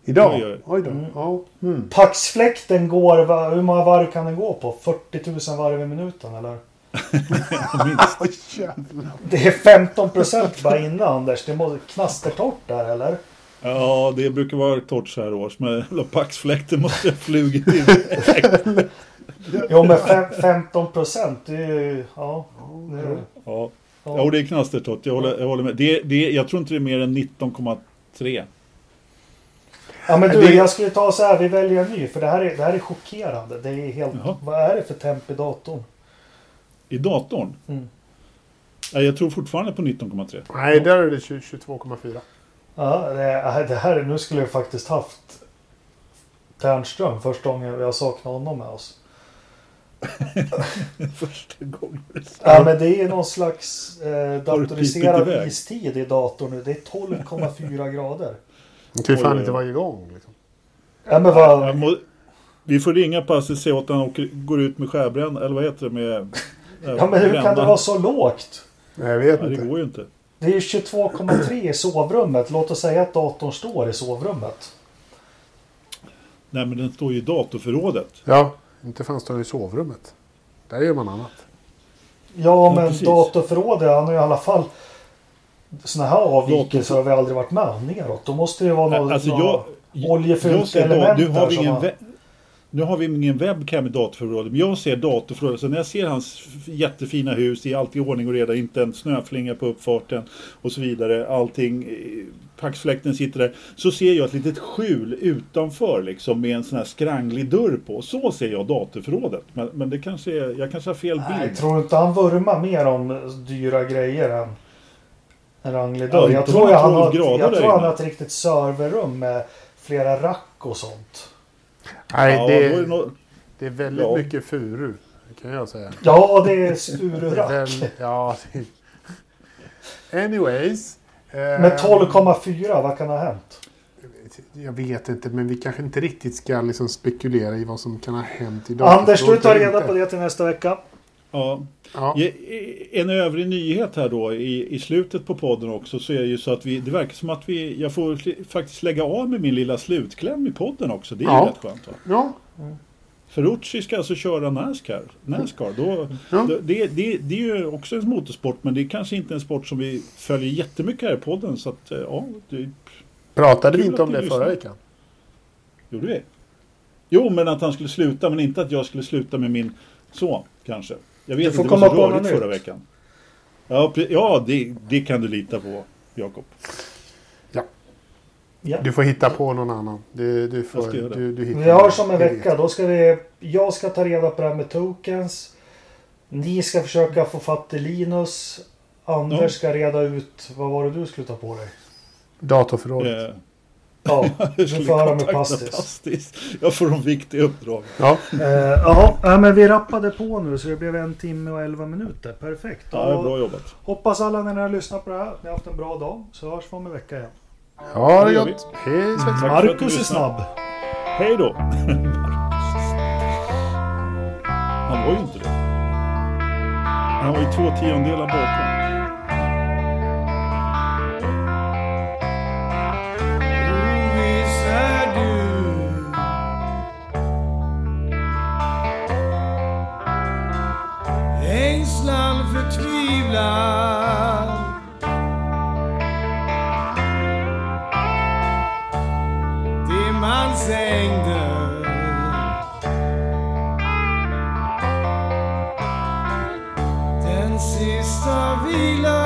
Idag? Oj, oj. Oj då. Mm. Ja. Mm. Paxfläkten går, hur många varv kan den gå på? 40 000 varv i minuten eller? Det är 15 procent bara inne Anders. Det måste knastertorrt där eller? Ja, det brukar vara torrt så här års. Men Paxfläkten måste ha flugit in. Jo men fem, 15 procent, det är ju... Ja. Det är, Ja, ja. ja det är knastertorrt. Jag håller, jag håller med. Det, det, jag tror inte det är mer än 19,3. ja men du, jag skulle ta så här. Vi väljer en ny. För det här är, det här är chockerande. Det är helt... Jaha. Vad är det för temp i datorn? I datorn? Mm. Ja, jag tror fortfarande på 19,3. Nej, där är det 20 22,4. Ja, det, det här, nu skulle jag faktiskt haft Ternström första gången vi har saknat honom med oss. Första gången. Ja, men det är någon slags eh, datoriserad istid i datorn nu. Det är 12,4 grader. Det kan ju fan inte oj. vara igång. Liksom. Ja, men vad... må, vi får ringa på ACC och att han åker, går ut med skärbränd, eller vad heter det med... eh, Ja, men hur kan bränna. det vara så lågt? Nej, jag vet Ja, det inte. går ju inte. Det är ju 22,3 i sovrummet. Låt oss säga att datorn står i sovrummet. Nej men den står ju i datorförrådet. Ja, inte fan står det i sovrummet. Där gör man annat. Ja, Ja, men precis. datorförrådet, han har ju i alla fall... Såna här avvikelser har vi aldrig varit med om neråt. Då måste det ju vara något, Alltså oljefyllt jag ser element nu, har vi ingen har- nu har vi ingen webcam i datorförrådet, men jag ser datorförrådet. Så när jag ser hans jättefina hus, i allt i ordning och reda, inte en snöflinga på uppfarten och så vidare. Allting, eh, paxfläkten sitter där. Så ser jag ett litet skjul utanför liksom med en sån här skranglig dörr på. Så ser jag datorförrådet. Men, men det kanske är, jag kanske har fel bild. Nej, jag tror inte han vurmar mer om dyra grejer än en ranglig Ja, dörr. inte jag tror, jag han 12 har, jag tror han har ett riktigt serverrum med flera rack och sånt. Nej, Ja, det, är det det är väldigt Ja. mycket furu. Kan jag säga. Ja, det är Det är Sturerack. väl, ja, Anyways. Med 12,4, vad kan ha hänt? Jag vet inte, men vi kanske inte riktigt ska liksom spekulera i vad som kan ha hänt idag. Anders, du tar reda på det till nästa vecka. Ja, Ja. En övrig nyhet här då i, i slutet på podden också så är det ju så att vi, det verkar som att vi, jag får faktiskt lägga av med min lilla slutkläm i podden också. Det är Ja. ju rätt skönt va? ja. Ferrucci ska alltså köra Nascar. Nascar då, Ja. då, det, det, det är ju också en motorsport men det är kanske inte en sport som vi följer jättemycket här i podden. Så att, eh, ja, det Pratade vi inte om det förra lyssnar. veckan? gjorde vi. Jo, men att han skulle sluta men inte att jag skulle sluta med min son kanske. Jag vet Du får inte, det var så rörigt förra nytt. veckan. Ja, ja det, det kan du lita på Jakob. Ja. Du får hitta på någon annan. Du, du, får, Jag du, du hittar Vi har som en vecka. Då ska vi... Jag ska ta reda på det här med tokens. Ni ska försöka få fatt i Linus. Anders Ja. ska reda ut... Vad var det du skulle ta på dig? Datorförrådet. Eh, Ja, jag du får höra med Pastis. Pastis. Jag får de viktiga uppdrag. Ja. Eh, ja, men vi rappade på nu så det blev en timme och elva minuter. Perfekt. Ja, bra jobbat. Hoppas alla när ni har lyssnat på det här ni har haft en bra dag. Så hörs vi om en vecka igen. Ha det gott. Hej Svensson. Att du Marcus är snabb. Hej då! Han var ju inte det. Han var ju två tiondelar bakom. Ängslan, förtvivlan Den sista vilan